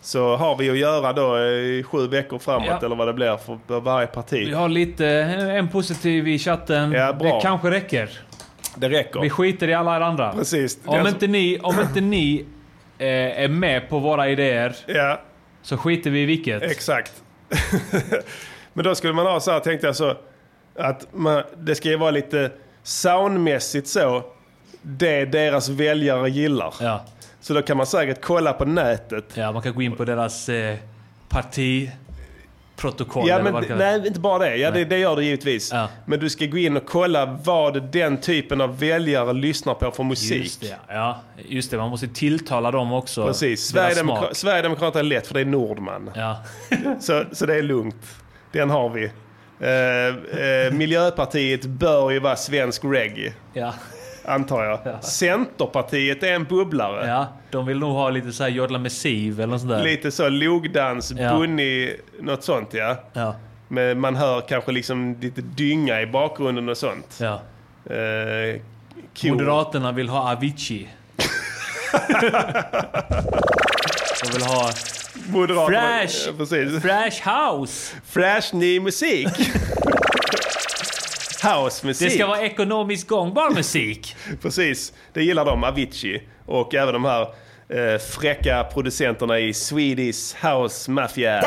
Så har vi att göra då i sju veckor framåt Ja. eller vad det blir för varje parti. Vi har lite, en positiv i chatten. Ja, bra. Det kanske räcker. Det räcker. Vi skiter i alla er andra. Precis. Om inte ni, om inte ni eh, är med på våra idéer ja. så skiter vi i vilket. Exakt. Men då skulle man ha så här, tänkte jag så, att man, det ska ju vara lite soundmässigt så, det deras väljare gillar. Ja. Så då kan man säkert kolla på nätet. Ja, man kan gå in på deras eh, partiprotokoll. Ja, eller men nej, inte bara det. Ja, det, det gör det givetvis. Men du ska gå in och kolla vad den typen av väljare lyssnar på för musik. Just det, ja. just det, man måste tilltala dem också. Precis. Sverigedemokra-. Sverigedemokraterna är lätt för det är Nordman. Ja. så, så det är lugnt. Den har vi. Eh, eh, Miljöpartiet bör ju vara svensk reggae. Ja. Antar jag. Centerpartiet är en bubblare. Ja, de vill nog ha lite så här jodla med siv eller något sånt där. Lite så logdans, Ja. bunny, något sånt ja. Ja. Men man hör kanske liksom lite dynga i bakgrunden och sånt. Ja. Eh. Moderaterna vill ha Avicii. de vill ha Moderaterna, Fresh! ja. Fresh House! Fresh ny musik. House-musik. Det ska vara ekonomiskt gångbar musik. Precis, det gillar de, Avicii. Och även de här eh, fräcka producenterna i Swedish House Mafia.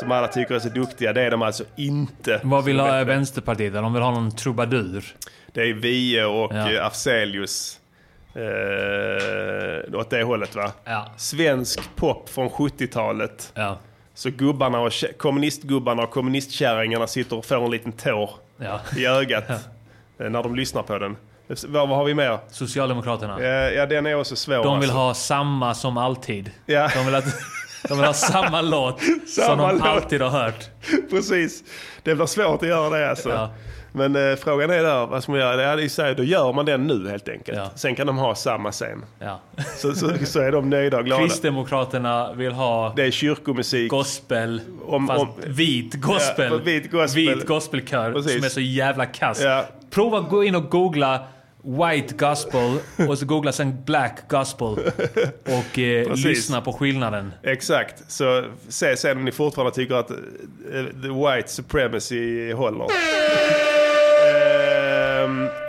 Som alla tycker är så duktiga. Det är de alltså inte. Vad vill ha Vänsterpartiet? De vill ha någon trubadur. Det är Vie och Ja. ja. Afzelius. Eh, åt det hållet va? Ja. Svensk pop från 70-talet. Ja. Så gubbarna och kommunistgubbarna och kommunistkärringarna sitter och får en liten tår Ja. i ögat eh, när de lyssnar på den. Vad, vad har vi mer? Socialdemokraterna. Ja, den är också svår. De vill alltså. ha samma som alltid. Ja. De, vill att, de vill ha samma låt som Samma de låt. alltid har hört. Precis. Det blir svårt att göra det alltså. Ja. Men eh, frågan är där, vad ska man göra? Ja, det är så här, då gör man den nu helt enkelt. Sen kan de ha samma sen. Ja. Så, så, så är de nöjda och glada. Kristdemokraterna vill ha Det är kyrkomusik. gospel, Om- fast om- vit gospel. Ja, vit gospel. Vit gospelkör Precis. som är så jävla kass. Ja. Prova att gå in och googla White gospel och så googla sen Black gospel och eh, lyssna på skillnaden. Exakt. Så se sen om ni fortfarande tycker att eh, the white supremacy håller.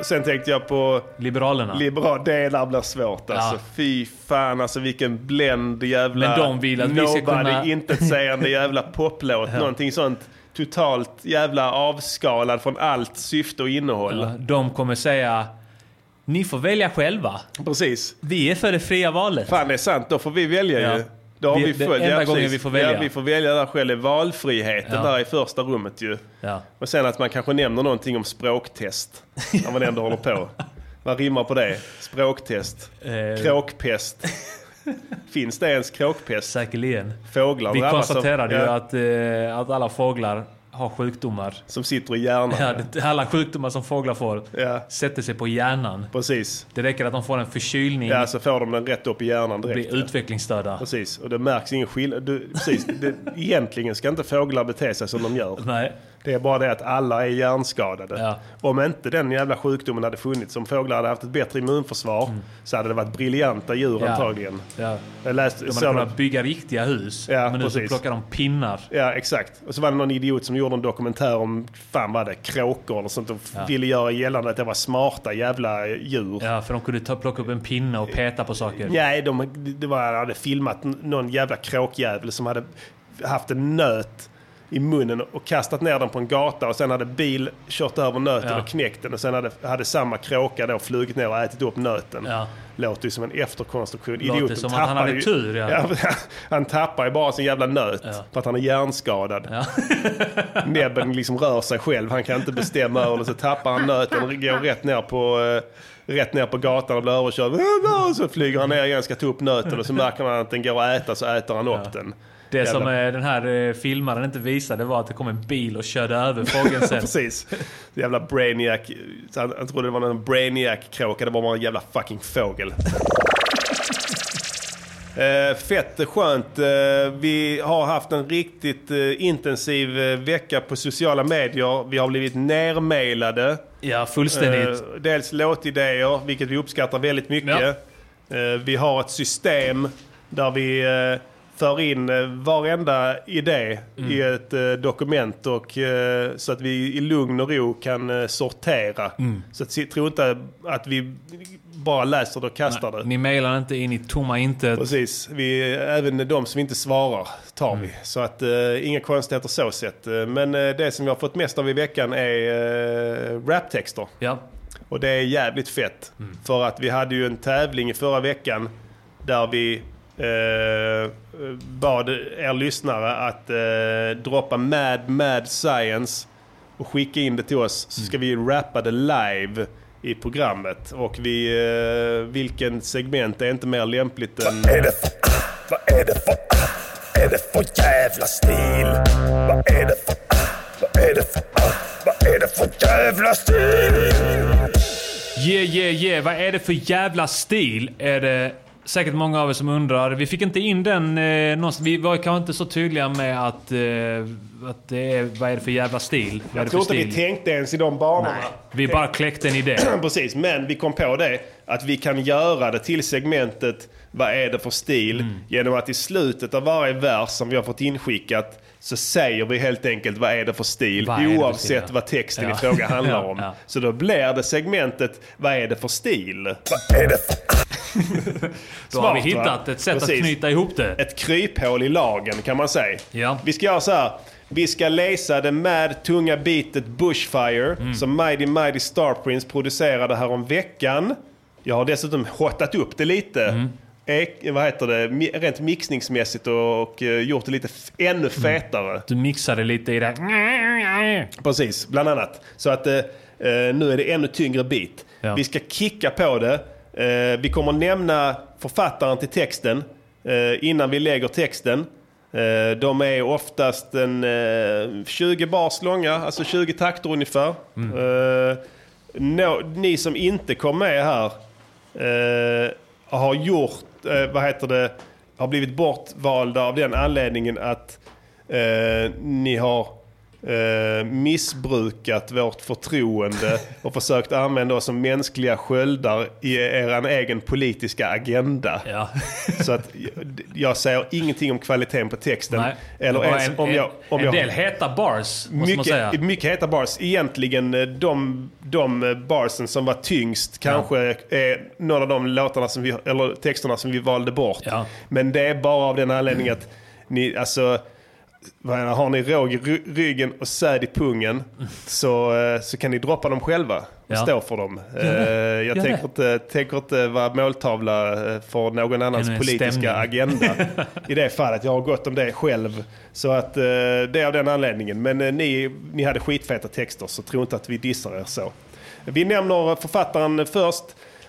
Sen tänkte jag på Liberalerna. liberal. Det där blir svårt alltså. Ja. Fy fan alltså vilken bländ jävla... Men de vill att vi ska nobody, kunna- intetsägande jävla poplåt. Ja. Någonting sånt totalt jävla avskalad från allt syfte och innehåll. Ja, de kommer säga ni får välja själva. Precis. Vi är för det fria valet. Fan det är sant, då får vi välja Ja. ju. Då har Vi- vi, följt, enda ja, gången vi får välja. Ja, vi får välja där själv. Valfriheten Ja. där i första rummet ju. Ja. Och sen att man kanske nämner någonting om språktest. när man ändå håller på. Vad rimmar på det? Språktest. Eh. Kråkpest. Finns det ens kråkpest? Säkerligen. Fåglar Vi konstaterade ju att, eh, att alla fåglar har sjukdomar. Som sitter i hjärnan. Ja, det- alla sjukdomar som fåglar får sätter sig på hjärnan. Precis. Det räcker att de får en förkylning. Ja, så får de den rätt upp i hjärnan direkt. blir utvecklingsstörda. Precis, och det märks ingen skillnad. Du, precis, det, egentligen ska inte fåglar bete sig som de gör. Nej. Det är bara det att alla är hjärnskadade. Om inte den jävla sjukdomen hade funnits, om fåglar hade haft ett bättre immunförsvar, så hade det varit briljanta djur Mm. Ja. antagligen. Ja. Jag läste, De hade kunnat bygga riktiga hus. Ja, men nu så precis. plockar de pinnar. Ja, exakt. Och så var det någon idiot som gjorde en dokumentär om, fan vad det, kråkor och sånt och Ja. ville göra gällande att det var smarta jävla djur. Ja, för de kunde ta, plocka upp en pinne och peta på saker. Nej, de det var, hade filmat någon jävla kråkjävel som hade haft en nöt i munnen och kastat ner den på en gata och sen hade bil kört över nöten Ja. och knäckt den och sen hade, hade samma kråka då flugit ner och ätit upp nöten. Ja. Låter ju som en efterkonstruktion. Låter Idioten som att han hade ju- tur, ja. han tappar ju bara sin jävla nöt för att han är hjärnskadad. Näbben liksom rör sig själv. Han kan inte bestämma över det. Så tappar han nöten och går rätt ner på, eh, rätt ner på gatan och blir överkörd. Så flyger han ner igen, ska ta upp nöten och så märker man att den går att äta så äter han upp den. Det som eh, den här eh, filmaren inte visade var att det kom en bil och körde över fågeln sen. Precis. Jävla brainiac. Han, han trodde det var någon brainiac-kråka. Det var bara en jävla fucking fågel. Eh, fett skönt. Eh, vi har haft en riktigt eh, intensiv eh, vecka på sociala medier. Vi har blivit nermailade. Ja, fullständigt. Dels låtidéer, vilket vi uppskattar väldigt mycket. Eh, vi har ett system där vi för in eh, varenda idé Mm. i ett eh, dokument och, eh, så att vi i lugn och ro kan sortera. Mm. Så att, tro inte att vi bara läser det och kastar det. Ni mailar inte in i tomma intet. Precis. Vi, även de som inte svarar tar Mm. vi. Så att eh, inga konstigheter så sett. Men eh, det som vi har fått mest av i veckan är uh, raptexter. Ja. Och det är jävligt fett. Mm. För att vi hade ju en tävling i förra veckan där vi eh, bad er lyssnare att eh, droppa Mad Mad Science och skicka in det till oss. Så ska vi rappa det live i programmet. Och vi, eh, vilken segment är inte mer lämpligt än... Vad är det för, vad är det för, är det för jävla stil? Vad är det för, vad är det för, vad är det för jävla stil? Yeah, yeah, yeah. Vad är det för jävla stil? Är det säkert många av er som undrar. Vi fick inte in den eh, någonstans. Vi var kanske inte så tydliga med att, eh, att det är, vad är det för jävla stil? Vad Jag tror inte vi tänkte ens i de banorna. Vi bara kläckte en idé. Precis, men vi kom på det att vi kan göra det till segmentet Vad är det för stil? Mm. Genom att i slutet av varje vers som vi har fått inskickat så säger vi helt enkelt vad är det för stil Vad oavsett vad texten Ja. i fråga handlar om. ja. Så då blir det segmentet vad är det för stil? Vad är det för... Då har vi Smart, va? hittat ett sätt Precis. att knyta ihop det. Ett kryphål i lagen kan man säga. Ja. Vi ska göra så här. Vi ska läsa det med tunga beatet Bushfire Mm. som Mighty Mighty Star Prince producerade här om veckan. Jag har dessutom hottat upp det lite. Mm. Ek, vad heter det? Rent mixningsmässigt och, och eh, gjort det lite ännu fetare. Du mixade lite i det. Precis, bland annat. Så att eh, eh, nu är det ännu tyngre beat. Ja. Vi ska kicka på det. Eh, vi kommer nämna författaren till texten eh, innan vi lägger texten. Eh, de är oftast en eh, 20 bars långa, alltså 20 takter ungefär. Nå- ni som inte kom med här eh, har gjort, eh, vad heter det, har blivit bortvalda av den anledningen att eh, ni har eh, missbrukat vårt förtroende och försökt använda oss som mänskliga sköldar i er egen politiska agenda. Ja. Så att jag- säger ingenting om kvaliteten på texten. Nej. Eller ens en, om jag... Om en jag del heta bars, måste man säga. mycket, mycket heta bars. Egentligen eh, de, de eh, barsen som var tyngst kanske är några av de låtarna som vi, eller texterna som vi valde bort. Men det är bara av den anledningen att ni, alltså, har ni råg i ry- ryggen och säd i pungen så, eh, så kan ni droppa dem själva och Ja. stå för dem. Eh, Jag Gör tänker inte, tänker inte vara måltavla eh, för någon annans politiska stämning. agenda. I det fallet, jag har gått om det själv. Så att det är av den anledningen. Men ni, ni hade skitfeta texter så tro inte att vi dissar er så. Vi nämner författaren först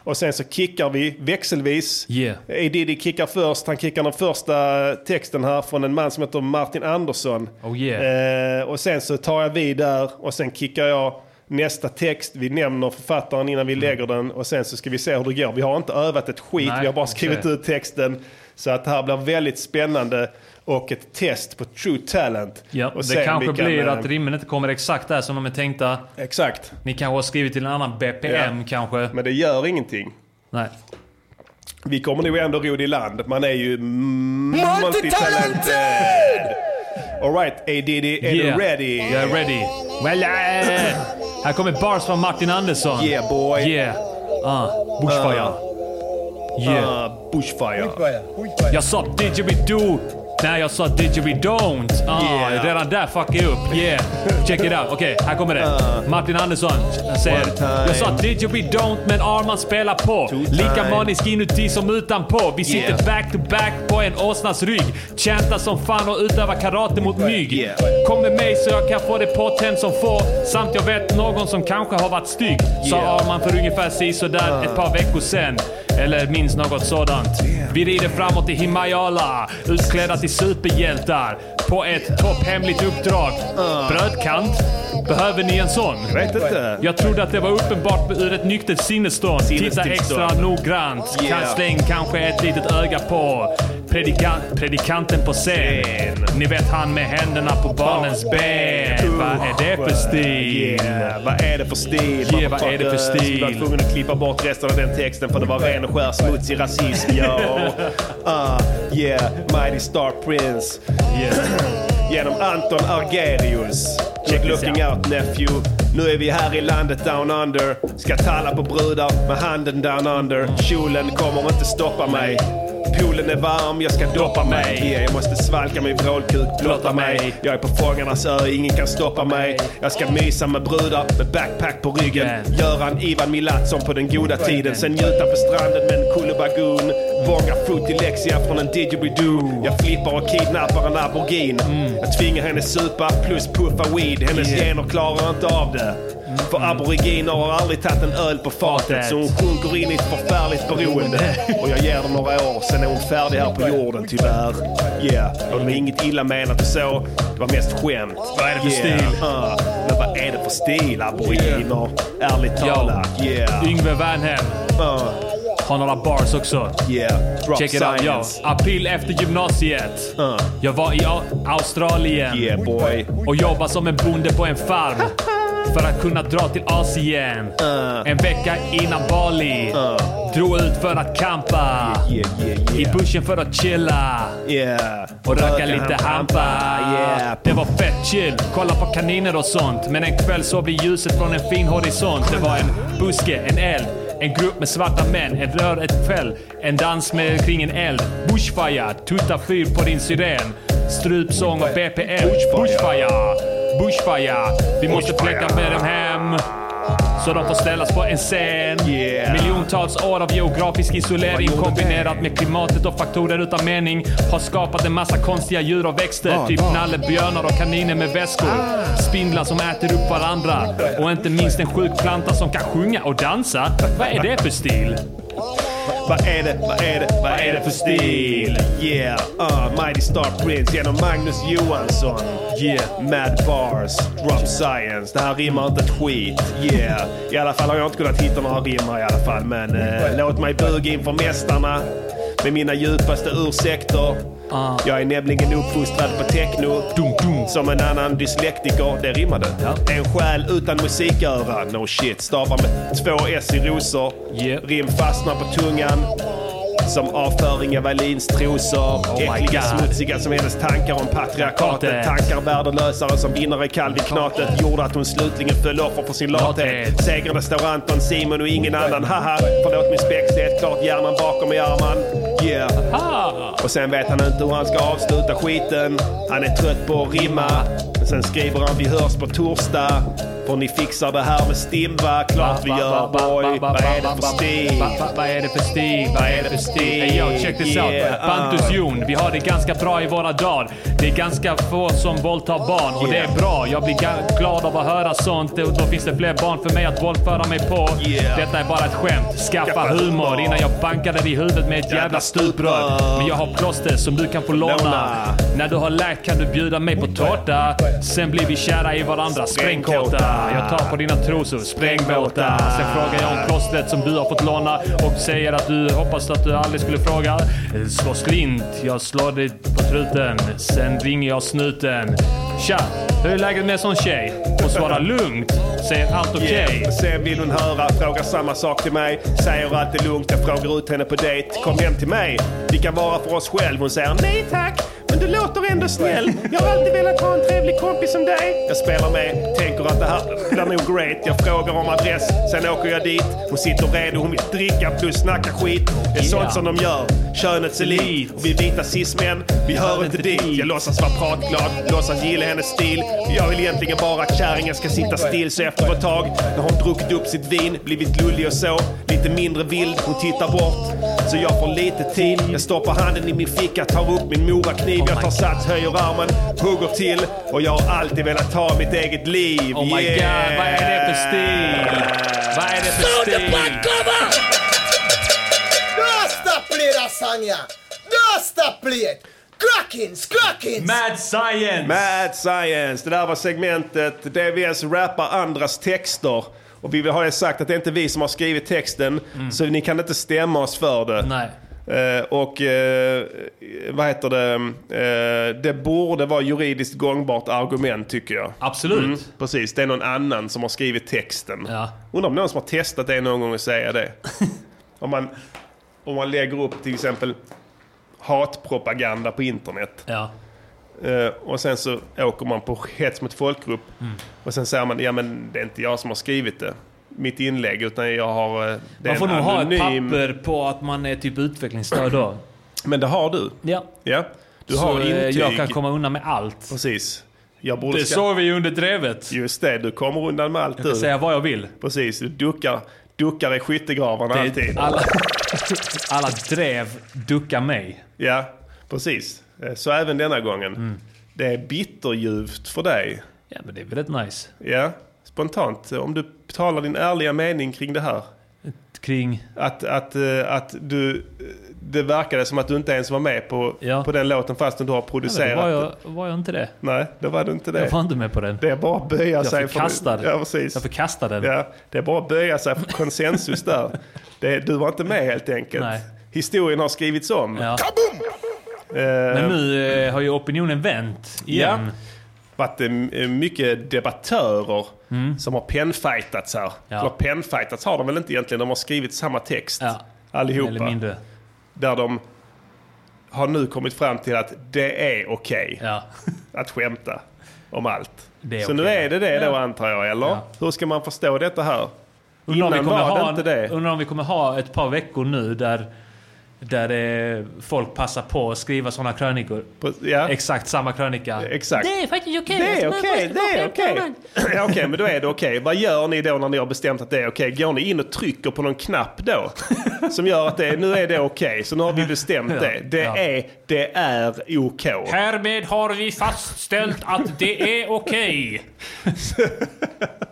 och sen så kickar vi växelvis. Yeah. A. Diddy kickar först. Han kickar den första texten här från en man som heter Martin Andersson. Oh yeah. Eh, och sen så tar jag vid där och sen kickar jag nästa text. Vi nämner författaren innan vi lägger den och sen så ska vi se hur det går. Vi har inte övat ett skit, Nej, vi har bara skrivit okej. ut texten. Så att det här blir väldigt spännande och ett test på true talent. Ja, och det kanske kan, blir att rimmen inte kommer exakt där som de är tänkta. Exakt. Ni kanske har skrivit till en annan BPM Ja. kanske. Men det gör ingenting. Nej. Vi kommer nog ändå ro i land. Man är ju Multitalented! Alright, A. Diddy, är Yeah. du ready? Jag är ready. Well, eh, här kommer bars från Martin Andersson. Yeah boy. Yeah. Uh, bushfire. Yeah. Uh, bushfire. Jag sa didgeridoo. Nej, jag sa didgeridon't. Ah, Yeah. Redan där fuckade jag upp. Yeah. Check it out. Okej, här kommer det. Martin Andersson säger Uh. Jag sa didgeridon't men Arman spelar på. Lika manisk inuti som utanpå. Vi sitter Yeah. back to back på en åsnas rygg. Chantar som fan och utövar karate mot mygg. Yeah. Kom med mig så jag kan få det påtänt som få. Samt jag vet någon som kanske har varit stygg. Sa. Arman för ungefär sisådär ett par veckor sen. Eller minns något sådant. Vi rider framåt i Himayala, utklädda till superhjältar. På ett topphemligt uppdrag. Brödkant? Behöver ni en sån? Vet inte. Jag trodde att det var uppenbart ur ett nyktert sinnesstånd. Titta extra noggrant. Yeah. Kan släng kanske ett litet öga på predika predikanten på scen. Ni vet han med händerna på barnens ben. Vad är det för stil? Yeah, vad är det för stil? Yeah, vad är det för stil? Jag var tvungen att klippa bort resten av den texten för det var ren och skär smutsig rasism. Yo. Uh, yeah, Mighty Star Prince. Genom Anton Argerius. Check looking out nephew. Nu är vi här i landet down under. Ska talla på brudar med handen down under. Kjolen kommer inte stoppa mig. Poolen är varm, jag ska doppa mig. Yeah, jag måste svalka min vrålkuk, blotta mig. Jag är på Fångarnas ö, ingen kan stoppa mig. Jag ska mysa med brudar med backpack på ryggen. Göran Ivan Milatsson på den goda tiden. Sen njuta på stranden med en kulubagun. Vånga fruit Lexia från en didgeridoo. Jag flippar och kidnappar en aborigin. Jag tvingar henne supa plus puffa weed. Hennes gener klarar inte av det. För aboriginer har aldrig tagit en öl på fatet så hon sjunker in i ett förfärligt beroende. Och jag ger dem några år, sen är hon färdig här på jorden tyvärr. Yeah, och det var inget illa menat och så. Det var mest skämt. Vad är det för stil? Uh, men vad är det för stil aboriginer? Ärligt talat. Yeah. Yngve Wernhem. Uh, Har några bars också. yeah. Drop Check it out. Yo. April efter gymnasiet. Uh. Jag var i Australien. Yeah boy. och jobba som en bonde på en farm. För att kunna dra till Asien. En vecka innan Bali. Drog ut för att campa. Yeah, yeah, I yeah. bushen för att chilla. Och röka lite hampa. Det var fett chill. Kolla på kaniner och sånt. Men en kväll såg vi ljuset från en fin horisont. Det var en buske, en eld. En grupp med svarta män, en rör, ett kväll. En dans med kring en eld. Bushfire, tutta fyr på din syren. Strupsång och BPM. Bushfire, bushfire. Vi måste fläcka med dem hem. Så de får ställas på en scen. Yeah. Miljontals år av geografisk isolering kombinerat med klimatet och faktorer utan mening har skapat en massa konstiga djur och växter. Ah, typ ah. nallebjörnar och kaniner med väskor. Spindlar som äter upp varandra. Och inte minst en sjuk planta som kan sjunga och dansa. Vad är det för stil? Vad är det, vad är det, vad är det för stil? Yeah, uh, Mighty Star Prince genom Magnus Johansson. Yeah, Mad Bars, Drop Science. Det här rimmar inte ett skit. Yeah, i alla fall har jag inte kunnat hitta några rimmar i alla fall. Men uh, låt mig buga inför mästarna med mina djupaste ursäkter. Ah. Jag är nämligen uppfostrad på techno. Som en annan dyslektiker, det rimmade. En själ utan musiköra, no shit. Stavar med två S i rosor. Rim fastnar på tungan. Som avföring av Wallins trosor. Oh Äckliga, smutsiga som hennes tankar om patriarkatet. Katet. Tankar värdelösare som vinnare kall vid knatet. Gjorde att hon slutligen föll offer för sin lathet. Segrande står Anton, Simon och ingen annan. Haha, förlåt min spex, det är ett klart hjärnan bakom i armen. Yeah. Och sen vet han inte hur han ska avsluta skiten. Han är trött på att rimma. Sen skriver han vi hörs på torsdag. För ni fixar det här med Stimba. Klart vi gör boy. Vad är det för stil? Va- va- Vad är det för stil? Vad är det för stil? Hey, yo, check this out. Yeah, Bantus uh. Jon, vi har det ganska bra i våra dagar. Det är ganska få som våldtar barn och det är bra. Jag blir glad av att höra sånt. Då finns det fler barn för mig att våldföra mig på. Detta är bara ett skämt. Skaffa humor innan jag bankar dig i huvudet med ett jävla stuprör. Men jag har plåster som du kan få låna. När du har läkt kan du bjuda mig på tårta. Sen blir vi kära i varandra. Sprängkåta. Jag tar på dina trosor. Sprängbåta. Sen frågar jag om plåstret som du har fått låna och säger att du hoppas att du aldrig skulle fråga. Slå slint. Jag slår dig på truten. Sen ringer jag snuten. Tja! Hur är läget med en sån tjej? Svara svarar lugnt. Säger allt okej. Yeah. Sen vill hon höra, frågar samma sak till mig. Säger allt är lugnt, jag frågar ut henne på dejt. Kom hem till mig, vi kan vara för oss själv. Hon säger nej tack, du låter ändå snäll. Jag har alltid velat ha en trevlig kompis som dig. Jag spelar med, tänker att det här blir nog great. Jag frågar om adress, sen åker jag dit. Hon sitter redo, hon vill dricka plus snacka skit. Det är sånt som de gör, könets elit. Och vi vita cis-män, vi hör inte dit. Jag låtsas vara pratglad, låtsas gilla hennes stil. Jag vill egentligen bara att kärringen ska sitta still. Så efter ett tag, när hon druckit upp sitt vin, blivit lullig och så, lite mindre vild, hon tittar bort. Så jag får lite tid. Jag stoppar handen i min ficka, tar upp min morakniv. Jag tar sats, höjer armen, hugger till. Och jag har alltid velat ta mitt eget liv. Oh my god, vad är det för stil? Vad är det för stil? Song, yeah. Rasta play it. Crackins, crackins. Mad science! Mad Science. Det där var segmentet DVS rappar andras texter. Och vi vill ha det sagt att det är inte vi som har skrivit texten. Så ni kan inte stämma oss för det. Nej. Eh, och eh, vad heter det? Eh, det borde vara juridiskt gångbart argument tycker jag. Absolut. precis, det är någon annan som har skrivit texten. Ja. Undrar om någon som har testat det någon gång att säga det. om, man, om man lägger upp till exempel hatpropaganda på internet. Ja. Eh, och sen så åker man på hets mot folkgrupp. Mm. Och sen säger man, ja men det är inte jag som har skrivit det. Mitt inlägg, utan jag har... eh, Man får nog ha ett anonym- papper på att man är typ utvecklingsstörd då. Men det har du. Ja. Ja. Du Så har eh, intyg. jag kan komma undan med allt. Precis. Jag borde Det ska- såg vi under drevet. Just det, du kommer undan med allt Jag kan du. säga vad jag vill. Precis, du duckar, duckar i skyttegravarna Det alltid. alla, alla drev duckar mig. Ja, precis. Eh, Så även denna gången. Mm. Det är bitterljuvt för dig. Ja, men det är väl rätt nice. Ja, spontant. Om du talar din ärliga mening kring det här. Kring? Att, att, eh, att du... Det verkade som att du inte ens var med på, Ja. på den låten fastän du har Ja, producerat då var jag, var jag inte det. Nej, då var du inte det. Jag var inte med på den. Det är bara att böja Jag sig förkastar. för... Ja, precis. Jag förkastar den. Ja, det är bara att böja sig för konsensus där. Det, du var inte med helt enkelt. Nej. Historien har skrivits om. Ja. Eh, Men nu eh, har ju opinionen vänt igen. Ja. Varit eh, mycket debattörer som har pennfightats här. Mm. Ja. Eller pennfightats har de väl inte egentligen. De har skrivit samma text Ja. allihopa. Eller mindre. Där de har nu kommit fram till att det är okej Ja. att skämta om allt. Så nu okej. är det det då Ja. antar jag, eller? Ja. Hur ska man förstå detta här? Undrar om, vi kommer var det ha, inte det. undrar om vi kommer ha ett par veckor nu där, där eh, folk passar på att skriva sådana krönikor. Ja. Exakt samma krönika. Exakt. Det är faktiskt okej. Det är okej, måste det är okej. välkommen. Ja, okej, men då är det okej. Vad gör ni då när ni har bestämt att det är okej? Går ni in och trycker på någon knapp då? Som gör att det är, nu är det okej, så nu har vi bestämt det. Det Ja. är, det är OK. Härmed har vi fastställt att det är okej.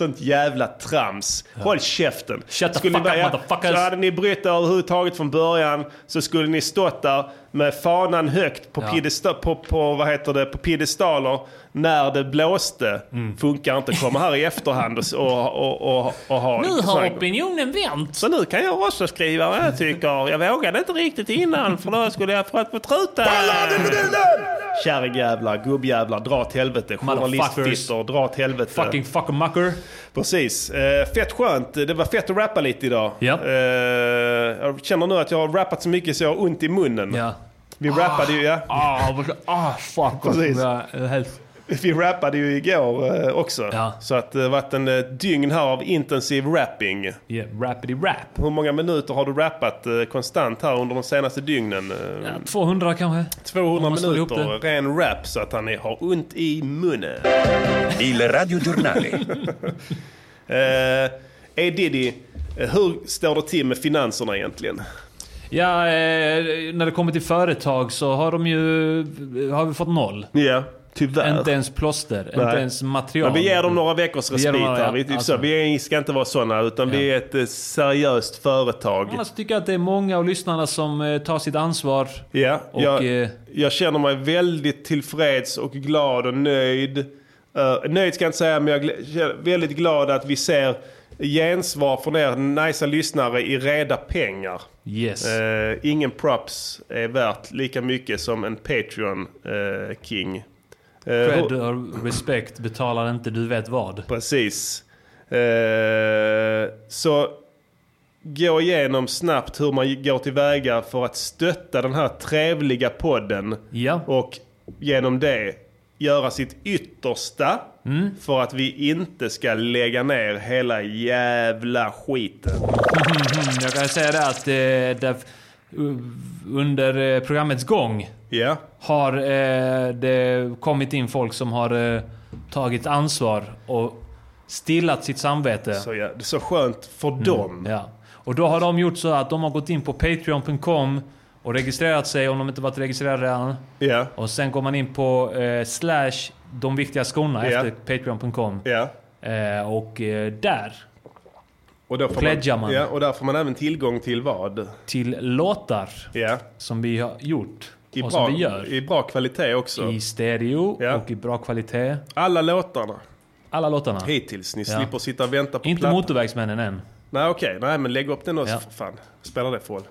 Sånt jävla trams. Håll käften. Shut the Skulle fuck ni up, bara- motherfuckers. Så hade ni brytt er överhuvudtaget från början så skulle ni stått där med fanan högt på, Ja. piedesta, på, på, vad heter det, på piedestaler när det blåste. Mm. Funkar inte att komma här i efterhand och, och, och, och, och ha... Nu har opinionen vänt. så nu kan jag också skriva vad jag tycker. Jag vågade inte riktigt innan för då skulle jag fått betruta. Kärringjävlar, gubbjävlar, dra åt helvete. Motherfuckers. Journalistfittor, dra åt helvete. Fucking fuckermucker. Precis. Eh, fett skönt. Det var fett att rappa lite idag. Ja. Eh, jag känner nu att jag har rappat så mycket så jag har ont i munnen. Ja. Vi rappade ju, ja. Ah, vad- ah fuck. Precis. Ja, helt- Vi rappade ju igår eh, också. Ja. Så att det har varit en eh, dygn här av intensiv rapping. Yeah, rapidy rap. Hur många minuter har du rappat eh, konstant här under de senaste dygnen? Eh, Ja, 200 kanske. 200 Om man slår ihop minuter ren rap så att han är, har ont i munnen. Il radiogiornale. Eh, hey Diddy, eh, hur står det till med finanserna egentligen? Ja, eh, när det kommer till företag så har de ju... Har vi fått noll. Ja, tyvärr. Inte ens plåster, Nej. inte ens material. Men vi ger dem några veckors Vi respit dem några- här. Vi, ja, så, alltså. vi ska inte vara sådana utan vi är ett eh, seriöst företag. Annars tycker jag att det är många av lyssnarna som eh, tar sitt ansvar. Ja, Och, jag, eh, jag känner mig väldigt tillfreds och glad och nöjd. Eh, nöjd ska jag inte säga, men jag känner väldigt glad att vi ser gensvar från er nice lyssnare i reda pengar. Yes. Eh, ingen props är värt lika mycket som en Patreon-king. Eh, Cred och respect betalar inte du vet vad. Precis. Eh, så gå igenom snabbt hur man går tillväga för att stötta den här trevliga podden. Ja. Och genom det göra sitt yttersta Mm. för att vi inte ska lägga ner hela jävla skiten. Jag kan säga det att eh, under eh, programmets gång Ja. har eh, det kommit in folk som har eh, tagit ansvar och stillat sitt samvete. Så, ja, det är så skönt för dem. Ja. Och då har de gjort så att de har gått in på Patreon.com och registrerat sig om de inte varit registrerade redan. Ja. Och sen går man in på eh, slash de viktiga skorna Ja. efter Patreon.com. Eh, och där Och då får pledgar man, Ja, och där får man även tillgång till vad? till låtar Ja. som vi har gjort. I, och bra, som vi gör. I bra kvalitet också. I stereo Ja. och i bra kvalitet. Alla låtarna. Alla låtarna. Hittills. Ni Ja. slipper sitta och vänta på Inte plattan. Motorvägsmännen än. Nej okej, nej men lägg upp den också Ja. för fan. Spelar det för roll?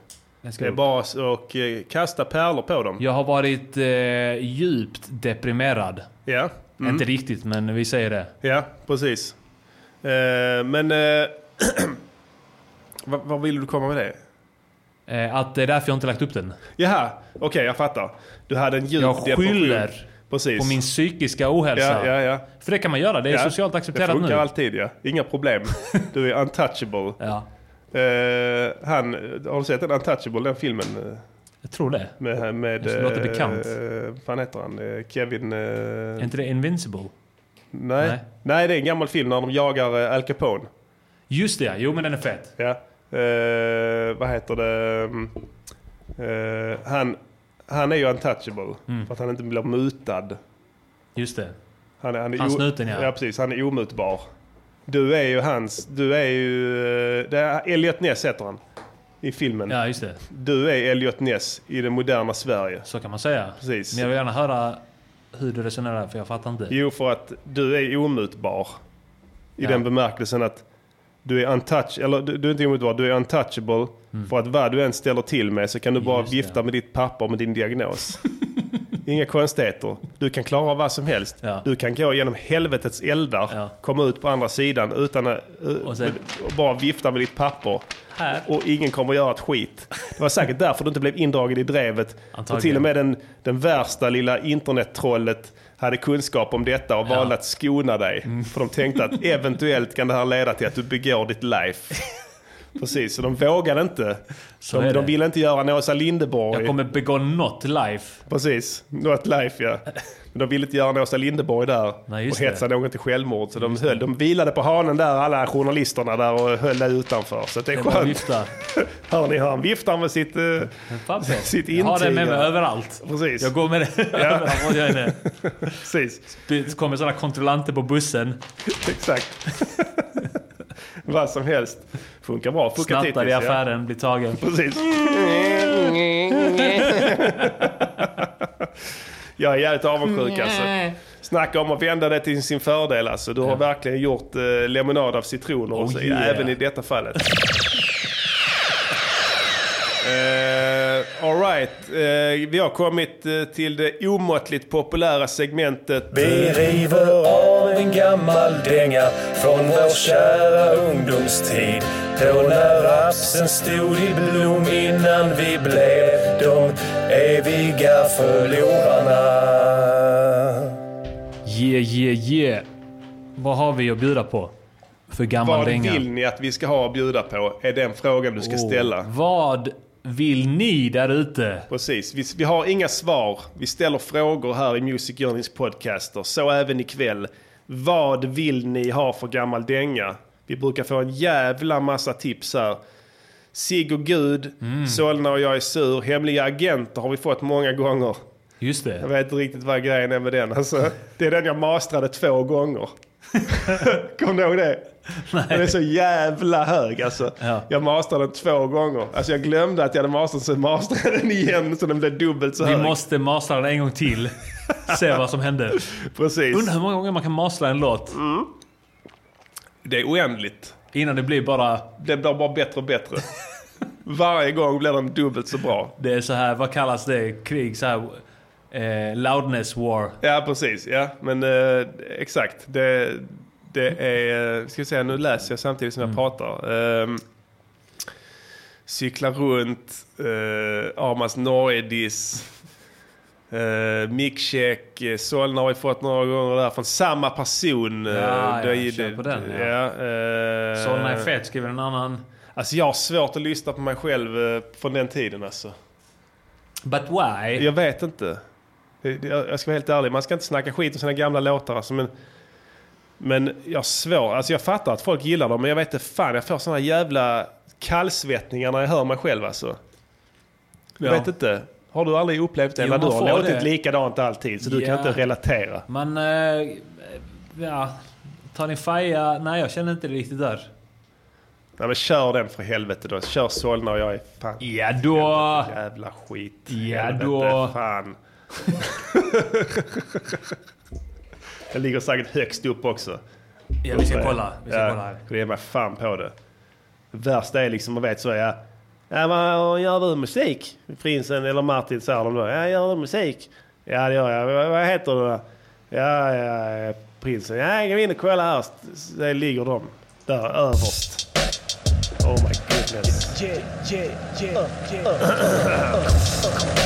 Det är upp. bara att och, eh, kasta pärlor på dem. Jag har varit eh, djupt deprimerad. Ja. Mm. Inte riktigt, men vi säger det. Ja, precis. Eh, men... Vad, vad vill du komma med det? Eh, att det är därför jag inte lagt upp den. Jaha, okej jag fattar. Du hade en djup Jag depression. skyller Precis. på min psykiska ohälsa. Ja, ja, ja. För det kan man göra, det är socialt accepterat Det funkar nu. alltid ja. Inga problem. Du är untouchable. Ja. Eh, han, har du sett den Untouchable, den filmen? Jag tror det. Med, med Det låter bekant. Eh, vad fan heter han? Kevin... Eh, Är inte det Invincible? nej. Nej. nej. det är en gammal film när de jagar Al Capone. Just det, ja. jo men den är fet. Ja. Eh, vad heter det? Eh, han, han är ju untouchable. Mm. För att han inte blir mutad. Just det. Han, han är Han snuten, ja. Ja precis, han är omutbar. Du är ju hans, du är ju, eh, det är Elliot Ness heter han. I filmen. Ja, just det. Du är Elliot Ness i det moderna Sverige. Så kan man säga. Precis. Men jag vill gärna höra hur du resonerar, för jag fattar inte. Jo, för att du är omutbar. I Ja. den bemärkelsen att du är untouch, eller du, du är inte omutbar, du är untouchable. För att vad du än ställer till med så kan du bara Mm. Just det. vifta med ditt papper med din diagnos. Inga konstigheter. Du kan klara vad som helst. Ja. Du kan gå genom helvetets eldar, Ja. komma ut på andra sidan utan att Och sen- och bara vifta med ditt papper. Här. Och ingen kommer göra ett skit. Det var säkert därför du inte blev indragen i drevet. Och Antagligen. till och med den, den värsta lilla internettrollet hade kunskap om detta och valde att skona dig. För de tänkte att eventuellt kan det här leda till att du begår ditt life. Precis, så de vågade inte. Så de, de ville inte göra en Åsa Linderborg. Jag kommer begå något life. Precis, not life ja. Men de ville inte göra en Åsa Linderborg där Nej, och hetsa det. någon till självmord. Så de, höll, de vilade på hanen där, alla journalisterna där och höll där utanför. Så det är skönt. viftar. Hör ni, han viftar med sitt, eh, sitt Jag intyg. har det med mig överallt. Precis. Jag går med det överallt jag är. Precis. Det kommer sådana kontrollanter på bussen. Exakt. Vad som helst. Funkar bra. Funkar Snattar i hittills, ja. affären, blir tagen. Precis. Jag är jävligt avundsjuk alltså. Snacka om att vända det till sin fördel alltså. Du har verkligen gjort eh, lemonad av citroner Oh, och så, yeah. även i detta fallet. Uh, Alright, uh, vi har kommit eh, till det omåttligt populära segmentet. Vi river av en gammal dänga från vår kära ungdomstid. Då när rapsen stod i blom innan vi blev de eviga förlorarna. Yeah, yeah, yeah. Vad har vi att bjuda på? För gammal Vad dänga. vill ni att vi ska ha att bjuda på? Är den frågan du ska Oh, ställa. Vad vill ni där ute? Precis, vi, vi har inga svar. Vi ställer frågor här i Music Journeys podcaster. Så även ikväll. Vad vill ni ha för gammal dänga? Vi brukar få en jävla massa tips här. Sig och Gud, Mm. Solna och jag är sur. Hemliga agenter har vi fått många gånger. Just det. Jag vet inte riktigt vad grejen är med den. Alltså, det är den jag mastrade två gånger. Kommer du ihåg det? Den är så jävla hög alltså. Ja. Jag mastrade den två gånger. Alltså jag glömde att jag hade mastrat så mastrade jag den igen så den blev dubbelt så Vi hög. måste mastra den en gång till. Se vad som händer. Precis. Undrar hur många gånger man kan mastra en låt. Det är oändligt. Innan det blir bara... Det blir bara bättre och bättre. Varje gång blir den dubbelt så bra. Det är så här, vad kallas det? Krig? Så här, eh, loudness war. Ja, precis. Ja, men eh, exakt. Det, det är... Ska vi se, nu läser jag samtidigt som jag pratar. Um, cykla runt, uh, Amas Norge-diss. Uh, Mickcheck, uh, Solna har vi fått några gånger där från samma person. eh, Ja, det- ja, kör det- på den, ja. ja eh, Solna är fett, skriver en annan. Alltså jag har svårt att lyssna på mig själv eh, från den tiden alltså. But why? Jag vet inte. Jag ska vara helt ärlig, man ska inte snacka skit om sina gamla låtar alltså, men, men jag har svårt, alltså jag fattar att folk gillar dem men jag vet inte fan, jag får såna jävla kallsvettningar när jag hör mig själv alltså. Jag Ja. vet inte. Har du aldrig upplevt det? Jo, När du har låtit det. likadant alltid så du kan Ja. inte relatera. Man... Eh, ja, ta din faja. Nej, jag känner inte det riktigt där. Nej men kör den för helvete då. Kör Solna och jag är fan... Ja då. Jävla skit. Ja Helvete, då. Fan. den ligger säkert högst upp också. Ja, vi ska kolla. Vi ska ja, kolla här. Det är mig fan på det. Det värsta är liksom, man vet så ja. Ja, vad gör du musik? Prinsen eller Martin säger de då. Ja, gör du musik? Ja, det gör jag. Vad- heter du då? Ja, ja, prinsen. Ja, jag går in och kolla här. Där ligger de. Där överst. Oh my goodness.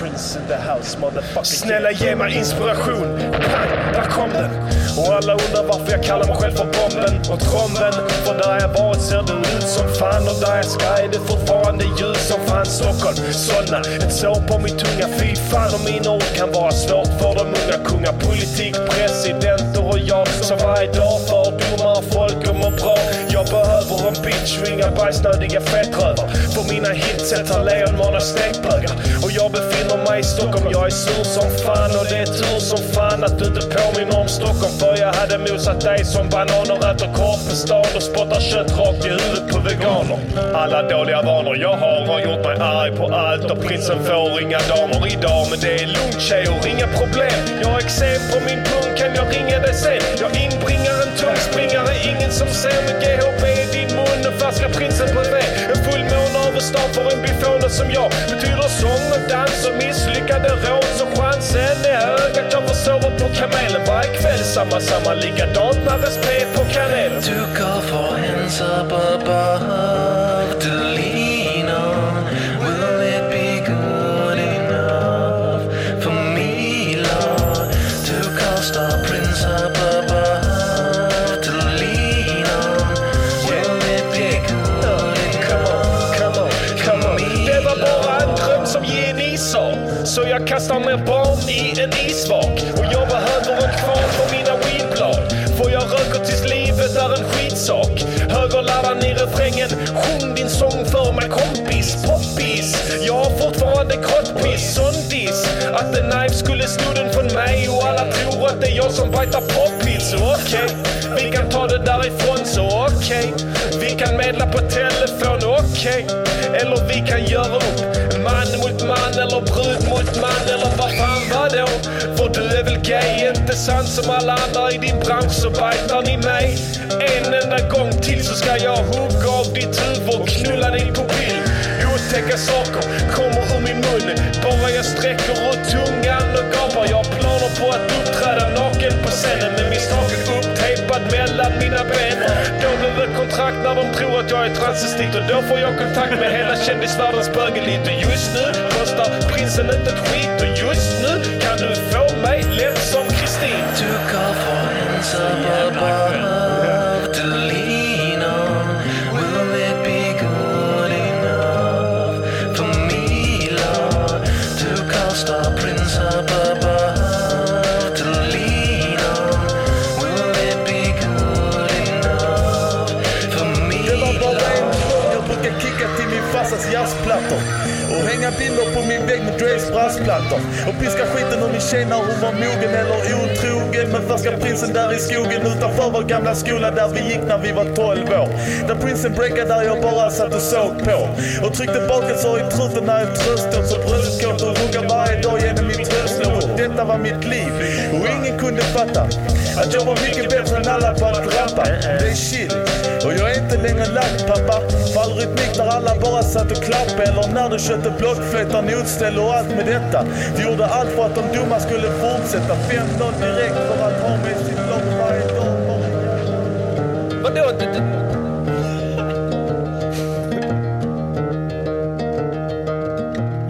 Prince in the house, motherfucker. Snälla ge mig inspiration. Pang, där kom den. Och alla undrar varför jag kallar mig själv för bomben och tromben. För där jag varit ser det ut som fan och där jag ska är det fortfarande ljus som fan. Stockholm, Solna, ett sår på min tunga. Fy fan om mina ord kan vara svårt för de unga kungar. Politik, presidenter och jag som varje dag för fördomar folk och mår bra. Jag behöver en bitch och inga bajsnödiga fettrövar. För mina hits heter lejonmånar Mona Snäckbögar. Och jag befinner mig i Stockholm. Jag är sur som fan och det är tur som fan att du inte påminner om Stockholm. För jag hade mosat dig som bananer, äter korv på stan och spottar kött rakt i huvudet på veganer. Alla dåliga vanor jag har har gjort mig arg på allt och prinsen får inga damer idag. Men det är lugnt tjejer, inga problem. Jag har eksem på min pung, kan jag ringa dig sen? Jag inbringar en tungspringare, ingen som ser med GHB i din mun. och färska prinsen på En fullmåne över stan för en bifone som jag. Betyder sång och dans och misslyckade råd. Så chansen är hög att jag får sova på kamelen varje kväll. Samma, samma, likadant när SP på kanelen. Took för our hands kastar ner barn i en isvak. Och jag behöver en kvarn på mina skivblad. För jag röker tills livet är en skitsak. Högerladdar i refrängen. Sjung din sång för mig kompis. Poppis. Jag har fortfarande kroppis. Sondis. Att The Knife skulle sno den från mig. Och alla tror att det är jag som bajtar poppis. Så Okej, vi kan ta det därifrån. Så okej, vi kan medla på telefon. Som alla andra i din bransch så bajtar ni mig. En enda gång till så ska jag hugga av ditt huvud och knulla din pupill. Otäcka saker kommer ur min mun. Bara jag sträcker ut tungan och gapar. Jag har planer på att uppträda naken på scenen med min upptejpad mellan mina ben. Då blir det kontrakt när de tror att jag är transvestit och då får jag kontakt med hela kändisvärldens bögelit. Och just nu kostar prinsen inte ett skit och just nu kan du få mig lätt som Took off our hands up above to lean on. Will it be good enough for me, Lord? To cast our prince up above to lean on. Will it be good enough for me, Det var bara en Lord? jag brukar kicka till min farsas jazzplattor. Och hänga bilder på min vägg med Drakes brassplattor. Och piska skiten ur min tjej när hon var mogen eller otrogen. Men första prinsen där i skogen utanför vår gamla skola där vi gick när vi var 12 år. Där prinsen breakade där jag bara satt och såg på. Och tryckte bakelser i truten när jag tröstade så bröstkåt och ruggade varje dag genom mitt tröstlov. Och detta var mitt liv. Och ingen kunde fatta att jag var mycket bättre än alla på att rappa. Det är chill. Och jag är inte längre lack pappa. Fall rytmik där alla bara satt och klappade. Eller när du köpte blockflöjtar, notställ och allt med detta. Vi gjorde allt för att de dumma skulle fortsätta. 15 direkt för att ha med sitt lopp varje dag. Vadå?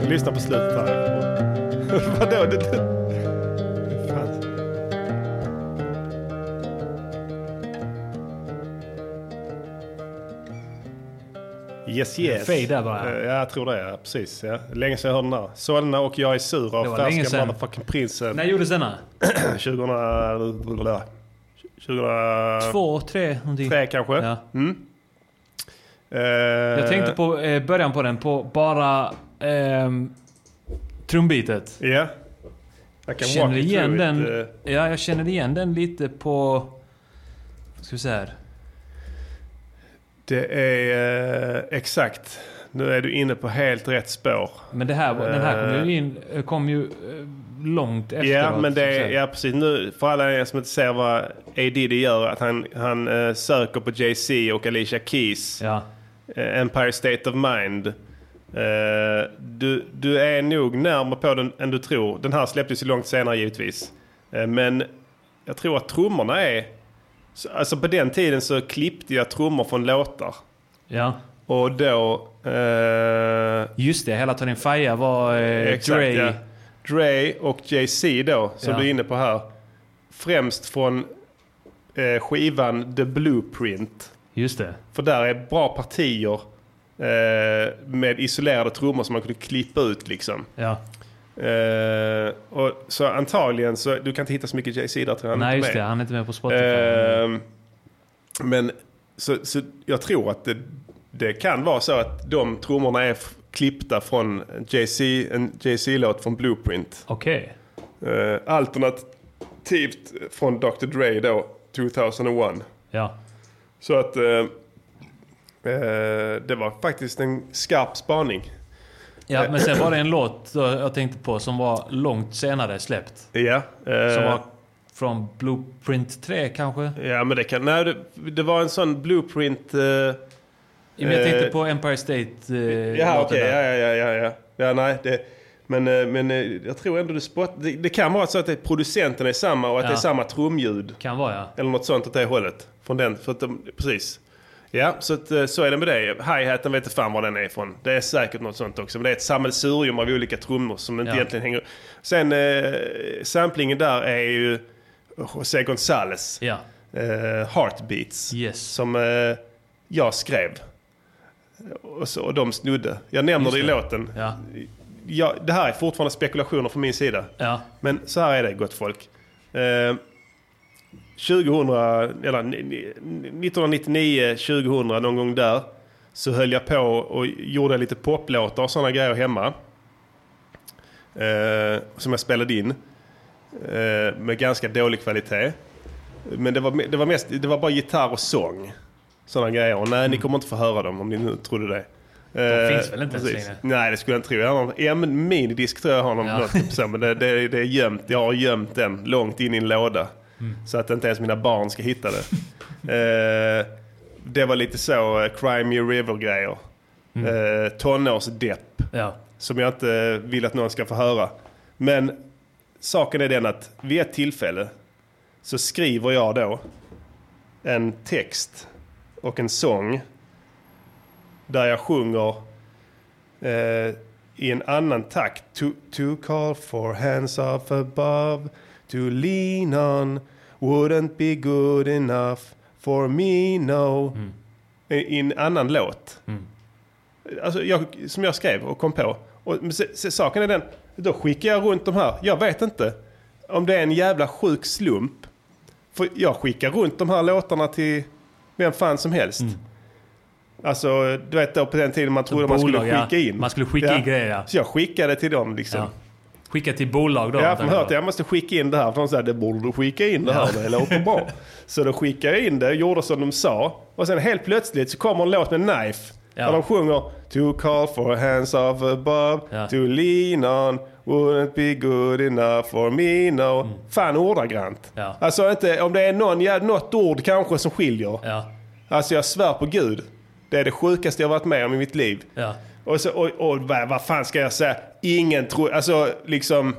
Lyssna på slutet här. Vadå? Yes yes. Fade där bara. Eh, Ja, jag tror det. Ja. Precis. Ja. Länge sedan jag hörde den där. Solna och jag är sur av färska motherfucking prinsen. När gjordes denna? 2000... 2000... Två, tre, någonting. Tre kanske. Ja. Mm. Eh, Jag tänkte på eh, början på den, på bara ehm, trumbitet. Ja. Jag kan Känner igen den, it, ja, jag känner igen den lite på... vad Ska vi se här. Det är eh, exakt. Nu är du inne på helt rätt spår. Men det här, den här kom Eh, ju in, kom ju eh, långt efteråt. Ja, men det är, ja, precis. Nu, för alla er som inte ser vad A. Diddy gör, att han, han eh, söker på Jay-Z och Alicia Keys. Ja. Eh, Empire State of Mind. Eh, du, du är nog närmare på den än du tror. Den här släpptes ju långt senare givetvis. Eh, men jag tror att trummorna är... så- Alltså på den tiden så klippte jag trummor från låtar. Ja. Och då... Eh, Just det, hela Tony Faja var eh, Exakt, Dre. ja. Dre och Jay-Z då, som Ja. du är inne på här. Främst från eh, skivan The Blueprint. Just det. För där är bra partier eh, med isolerade trummor som man kunde klippa ut liksom. Ja. Eh, och, så antagligen så, du kan inte hitta så mycket Jay-Z där tror jag. Nej, just det. Han är inte med på Spotify. Ehm, men så, så jag tror att det, det kan vara så att de trummorna är klippta från Jay-Z, en Jay-Z-låt från Blueprint. Okej. Eh, alternativt från Dr. Dre då, 2001. Ja. Så att eh, det var faktiskt en skarp spaning. Ja, men sen var det en låt då jag tänkte på som var långt senare släppt. Ja. eh, Som var från Blueprint 3 kanske? Ja, men det kan... Nej, det, det var en sån Blueprint... eh, Men jag tänkte eh, på Empire State. Eh, Ja, där. Ja, ja, ja, ja, ja. Ja, nej. Det, men, eh, men eh, jag tror ändå det spot... Det, det kan vara så att det, producenten är samma och att Ja. det är samma trumljud. Kan vara ja. Eller något sånt åt det hållet. Från den. För att de, precis. Ja, så, att, eh, så är det med det. Hi-haten vet inte fan var den är ifrån. Det är säkert något sånt också. Men det är ett sammelsurium av olika trummor som inte Ja. egentligen hänger... Sen eh, samplingen där är ju José Gonzales. Ja. Eh, Heartbeats. Yes. Som eh, jag skrev. Och, så, och de snodde. Jag nämner Just det i det. låten. Ja. ja, det här är fortfarande spekulationer från min sida. Ja. Men så här är det gott folk. Eh, 2000, eller ni- ni- 1999, 2000 någon gång där. Så höll jag på och gjorde lite poplåtar och sådana grejer hemma. Eh, som jag spelade in. Eh, med ganska dålig kvalitet. Men det var, det var, mest, det var bara gitarr och sång. Sådana grejer. Och nej, ni kommer inte få höra dem om ni nu trodde det. De Eh, finns väl inte ens precis. längre? Nej, det skulle jag inte tro. Jag har någon, ja, men minidisk tror jag har någon, Ja. något typ så, men det, det, det är gömt. Jag har gömt den långt in i en låda. Mm. Så att inte ens mina barn ska hitta det. eh, det var lite så eh, Crime Me River-grejer. Mm. Eh, tonårsdepp. Ja. Som jag inte vill att någon ska få höra. Men saken är den att vid ett tillfälle så skriver jag då en text och en sång där jag sjunger eh, i en annan takt. To, to call for hands up above, to lean on wouldn't be good enough for me no. I, I en annan låt. Alltså jag, som jag skrev och kom på. Och, se, se, saken är den, då skickar jag runt de här. Jag vet inte om det är en jävla sjuk slump. För jag skickar runt de här låtarna till vem fan som helst. Alltså, du vet då på den tiden man trodde man skulle bolag, ja. skicka in. Man skulle skicka in grejer, ja. Så jag skickade till dem liksom. Ja. Skicka till bolag då? Ja, jag. hört. Jag måste skicka in det här. För de säger det borde du skicka in det här. Det låter bra. Så då skickade jag in det, gjorde som de sa. Och sen helt plötsligt så kommer en låt med Knife. Ja. Där de sjunger To call for hands off above, Ja. to lean on, wouldn't be good enough for me no. Fan ordagrant. Ja. Alltså inte, om det är någon, ja, något ord kanske som skiljer. Ja. Alltså jag svär på gud. Det är det sjukaste jag varit med om i mitt liv. Ja. Och, så, och, och vad, vad fan ska jag säga? Ingen tror... Alltså liksom...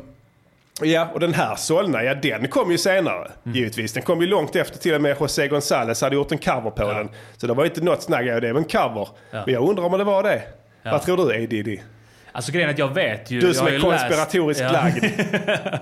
Ja, och den här Solna, ja den kom ju senare. Mm. Givetvis. Den kom ju långt efter till och med José González hade gjort en cover på den. Så det var inte något snack, ja, det var en cover. Ja. Men jag undrar om det var det. Ja. Vad tror du A. Diddy? Alltså grejen är att jag vet ju... Du som är läst- konspiratoriskt Ja. lagd.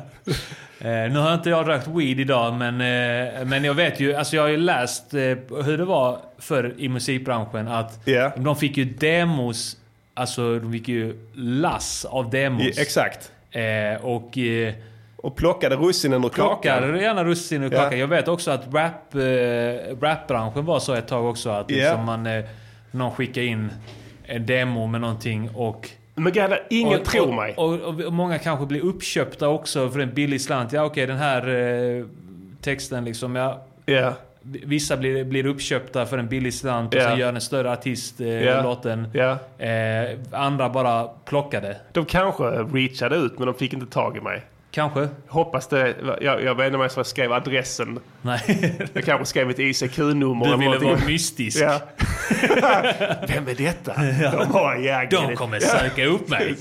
Eh, nu har inte jag rökt weed idag, men, eh, men jag vet ju... Alltså jag har ju läst eh, hur det var för i musikbranschen. Att Ja. de fick ju demos, alltså de fick ju lass av demos. Ja, exakt. Eh, och... Eh, och plockade russinen ur plockade kakan. gärna russinen ur Ja. kakan. Jag vet också att rap, eh, rapbranschen var så ett tag också. Att liksom Ja. man, eh, någon skickade in en demo med någonting och Men grabbar, ingen och, tror och, mig. Och, och, många kanske blir uppköpta också för en billig slant. Ja okej, den här eh, texten liksom. Ja, Ja. Vissa blir, blir uppköpta för en billig slant och sen gör en större artist eh, Ja. låten. Ja. Eh, andra bara plockade. De kanske reachade ut men de fick inte tag i mig. Kanske. Hoppas det. Jag, jag vet inte om jag skrev adressen. Nej. Jag kanske skrev ett ICQ-nummer. Du ville vara mystisk. Ja. Vem är detta? De bara, ja, De kommer söka upp mig.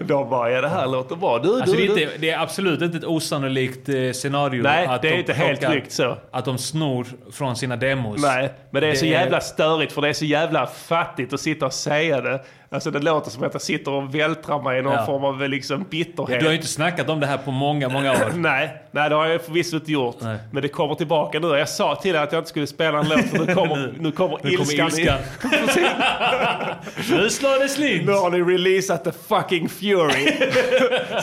De bara, ja det här låter bra. Du, Alltså du, det, är inte, det är absolut inte ett osannolikt eh, scenario. Nej, att det är de inte helt lyckt så. Att de snor från sina demos. Nej, men det är så jävla störigt för det är så jävla fattigt att sitta och säga det. Alltså det låter som att jag sitter och vältrar mig i någon Ja. form av liksom bitterhet. Du har ju inte snackat om det här på många, många år. nej, nej, det har jag förvisso inte gjort. Men det kommer tillbaka nu. Jag sa till dig att jag inte skulle spela en låt för nu kommer, nu kommer Nu kommer ilskan. ilskan. Precis. nu slår det slint. Nu har ni releasat the fucking fury.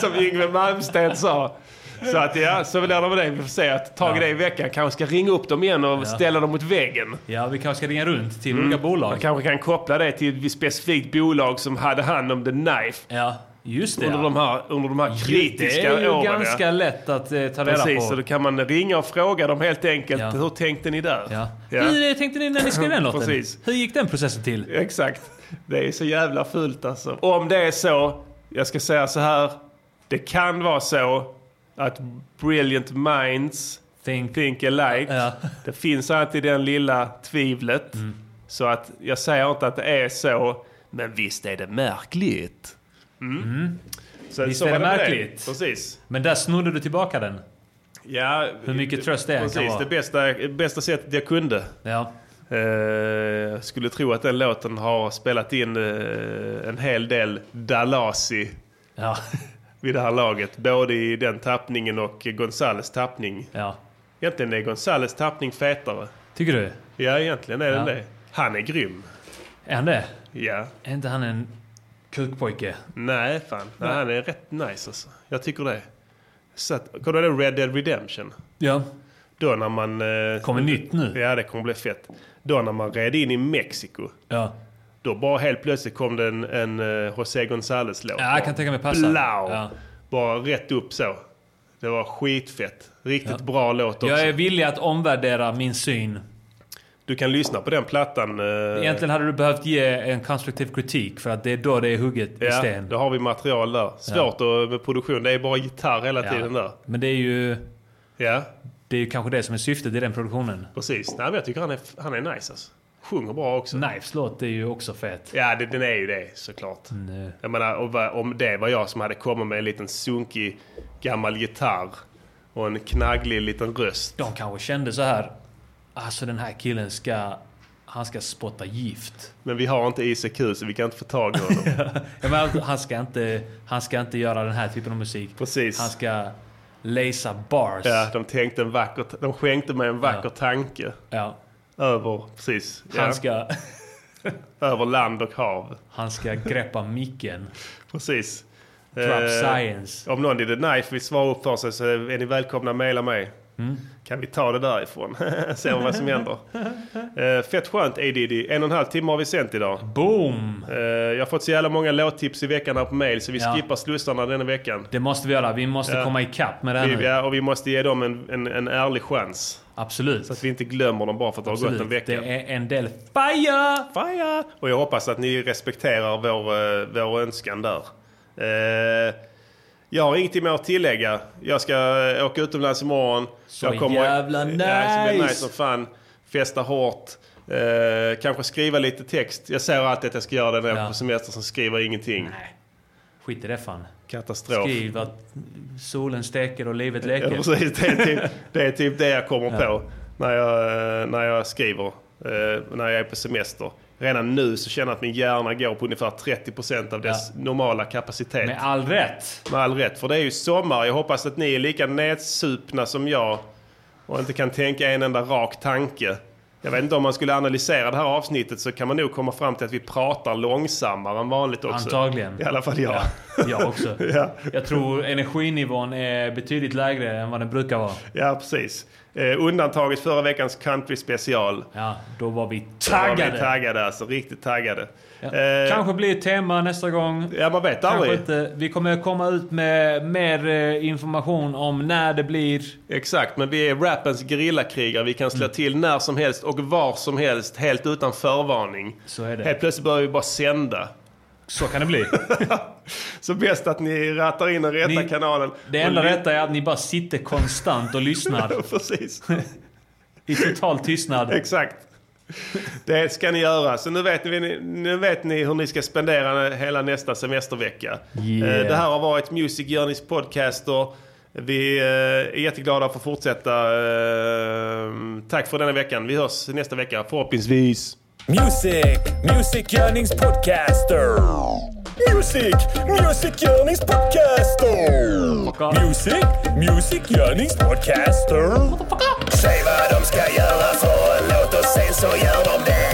som Yngwie Malmsteen sa. Så att ja, så blir det med det. Vi får se att tag i det i veckan. Kanske ska ringa upp dem igen och Ja. ställa dem mot väggen. Ja, vi kanske ska ringa runt till Mm. olika bolag. Man kanske kan koppla det till ett specifikt bolag som hade hand om The Knife. Ja, just det. Under, ja. de här, under de här kritiska Det är ju åren. ganska lätt att eh, ta reda Precis, på. så då kan man ringa och fråga dem helt enkelt. Ja. Hur tänkte ni där? Ja. Ja. Hur eh, tänkte ni när ni skrev den låten? Precis. Hur gick den processen till? Exakt. Det är så jävla fult alltså. Om det är så, jag ska säga så här. Det kan vara så att brilliant minds think, alike. Det finns alltid den lilla tvivlet. Mm. Så att jag säger inte att det är så. Men visst är det märkligt. Mm. Så, Visst så är det märkligt? Precis. Men där snodde du tillbaka den. Ja, Hur mycket tröst det Precis, kan vara. det bästa, bästa sättet jag kunde. Ja. Jag skulle tro att den låten har spelat in eh, en hel del Dalasi Ja. vid det här laget. Både i den tappningen och Gonzales tappning. Ja. Egentligen är Gonzales tappning fetare. Tycker du? Ja, egentligen är den Ja. det. Han är grym. Är han det? Ja. Är inte han en kukpojke. Nej, fan. Nej, han är rätt nice alltså. Jag tycker det. Så att, kommer du ihåg Red Dead Redemption? Ja. Då när man... Eh, Kommer nytt nu. Ja, det kommer bli fett. Då när man red in i Mexiko. Ja. Då bara helt plötsligt kom det en, en uh, José González-låt. Ja, jag kan tänka mig passar. Blau! Ja. Bara rätt upp så. Det var skitfett. Riktigt Ja. bra låt också. Jag är villig att omvärdera min syn. Du kan lyssna på den plattan. eh, Egentligen hade du behövt ge en konstruktiv kritik för att det är då det är hugget i Ja, sten. då har vi material där. Svårt att, med produktion. Det är bara gitarr hela Ja. tiden där. Men det är ju... Ja. Det är ju kanske det som är syftet i den produktionen. Precis. Nej, men jag tycker han är, han är nice alltså. Sjunger bra också. Knives låt är ju också fet. Ja, det, den är ju det såklart. Nej. Jag menar, om det var jag som hade kommit med en liten sunkig gammal gitarr och en knagglig liten röst. De kanske kände så här. Alltså den här killen ska... Han ska spotta gift. Men vi har inte ICQ så vi kan inte få tag i honom. Jag menar, han, ska inte, han ska inte göra den här typen av musik. Precis. Han ska läsa bars. Ja, de tänkte en vacker, de skänkte mig en vacker Ja. tanke. Ja. Över, precis. Ja. Han ska... Över land och hav. Han ska greppa micken. Precis. Drop Eh, science. Om någon i The Knife vill svara upp för sig så är ni välkomna att mejla mig. Mm. Kan vi ta det därifrån? Se vad som händer. Eh, fett skönt A-Diddy. En och en halv timme har vi sänt idag. Boom! Eh, jag har fått så jävla många låttips i veckan här på mail så vi Ja. skippar slussarna denna veckan. Det måste vi göra. Vi måste Ja. komma ikapp med det här Vi, nu. ja, och vi måste ge dem en, en, en ärlig chans. Absolut. Så att vi inte glömmer dem bara för att det har gått en vecka. Det är en del fire! Fire! Och jag hoppas att ni respekterar vår, eh, vår önskan där. Eh, jag har ingenting mer att tillägga. Jag ska eh, åka utomlands imorgon. Så jag jävla Ja, det nice. nice som fan. Festa hårt. Eh, kanske skriva lite text. Jag säger alltid att jag ska göra det när jag är Ja. på semester, så skriver jag ingenting. Skit i det fan. Katastrof. Skriv att solen steker och livet Ja, leker. precis. Det är, typ, det är typ det jag kommer Ja. på när jag, eh, när jag skriver. eh, När jag är på semester. Redan nu så känner jag att min hjärna går på ungefär 30% av dess normala kapacitet. Med all rätt. Med all rätt. För det är ju sommar. Jag hoppas att ni är lika nedsupna som jag. Och inte kan tänka en enda rak tanke. Jag vet inte om man skulle analysera det här avsnittet så kan man nog komma fram till att vi pratar långsammare än vanligt också. Antagligen. I alla fall jag. Ja, jag också. Ja. Jag tror energinivån är betydligt lägre än vad den brukar vara. Ja, precis. Eh, undantaget förra veckans country special. Ja, då var vi Då var taggade. vi taggade alltså. Riktigt taggade. Ja. Eh, Kanske blir ett tema nästa gång. Ja, man vet Kanske aldrig. inte. Vi kommer komma ut med mer eh, information om när det blir. Exakt, men vi är rappens gerillakrigare. Vi kan slå Mm. till när som helst och var som helst, helt utan förvarning. Så är det. Helt plötsligt börjar vi bara sända. Så kan det bli. Så bäst att ni rattar in den rätta Ni- kanalen. Det enda rätta är att ni bara sitter konstant och lyssnar. Precis. I total tystnad. Exakt. Det ska ni göra. Så nu vet, ni, nu vet ni hur ni ska spendera hela nästa semestervecka. Yeah. Eh, Det här har varit Music Journeys podcaster. Vi eh, är jätteglada för att fortsätta. Eh, Tack för denna veckan. Vi hörs nästa vecka förhoppningsvis. Music, Music Yearnings Podcaster. Music, Music Yearnings Podcaster. Music, Music Yearnings Podcaster. sen så gör de det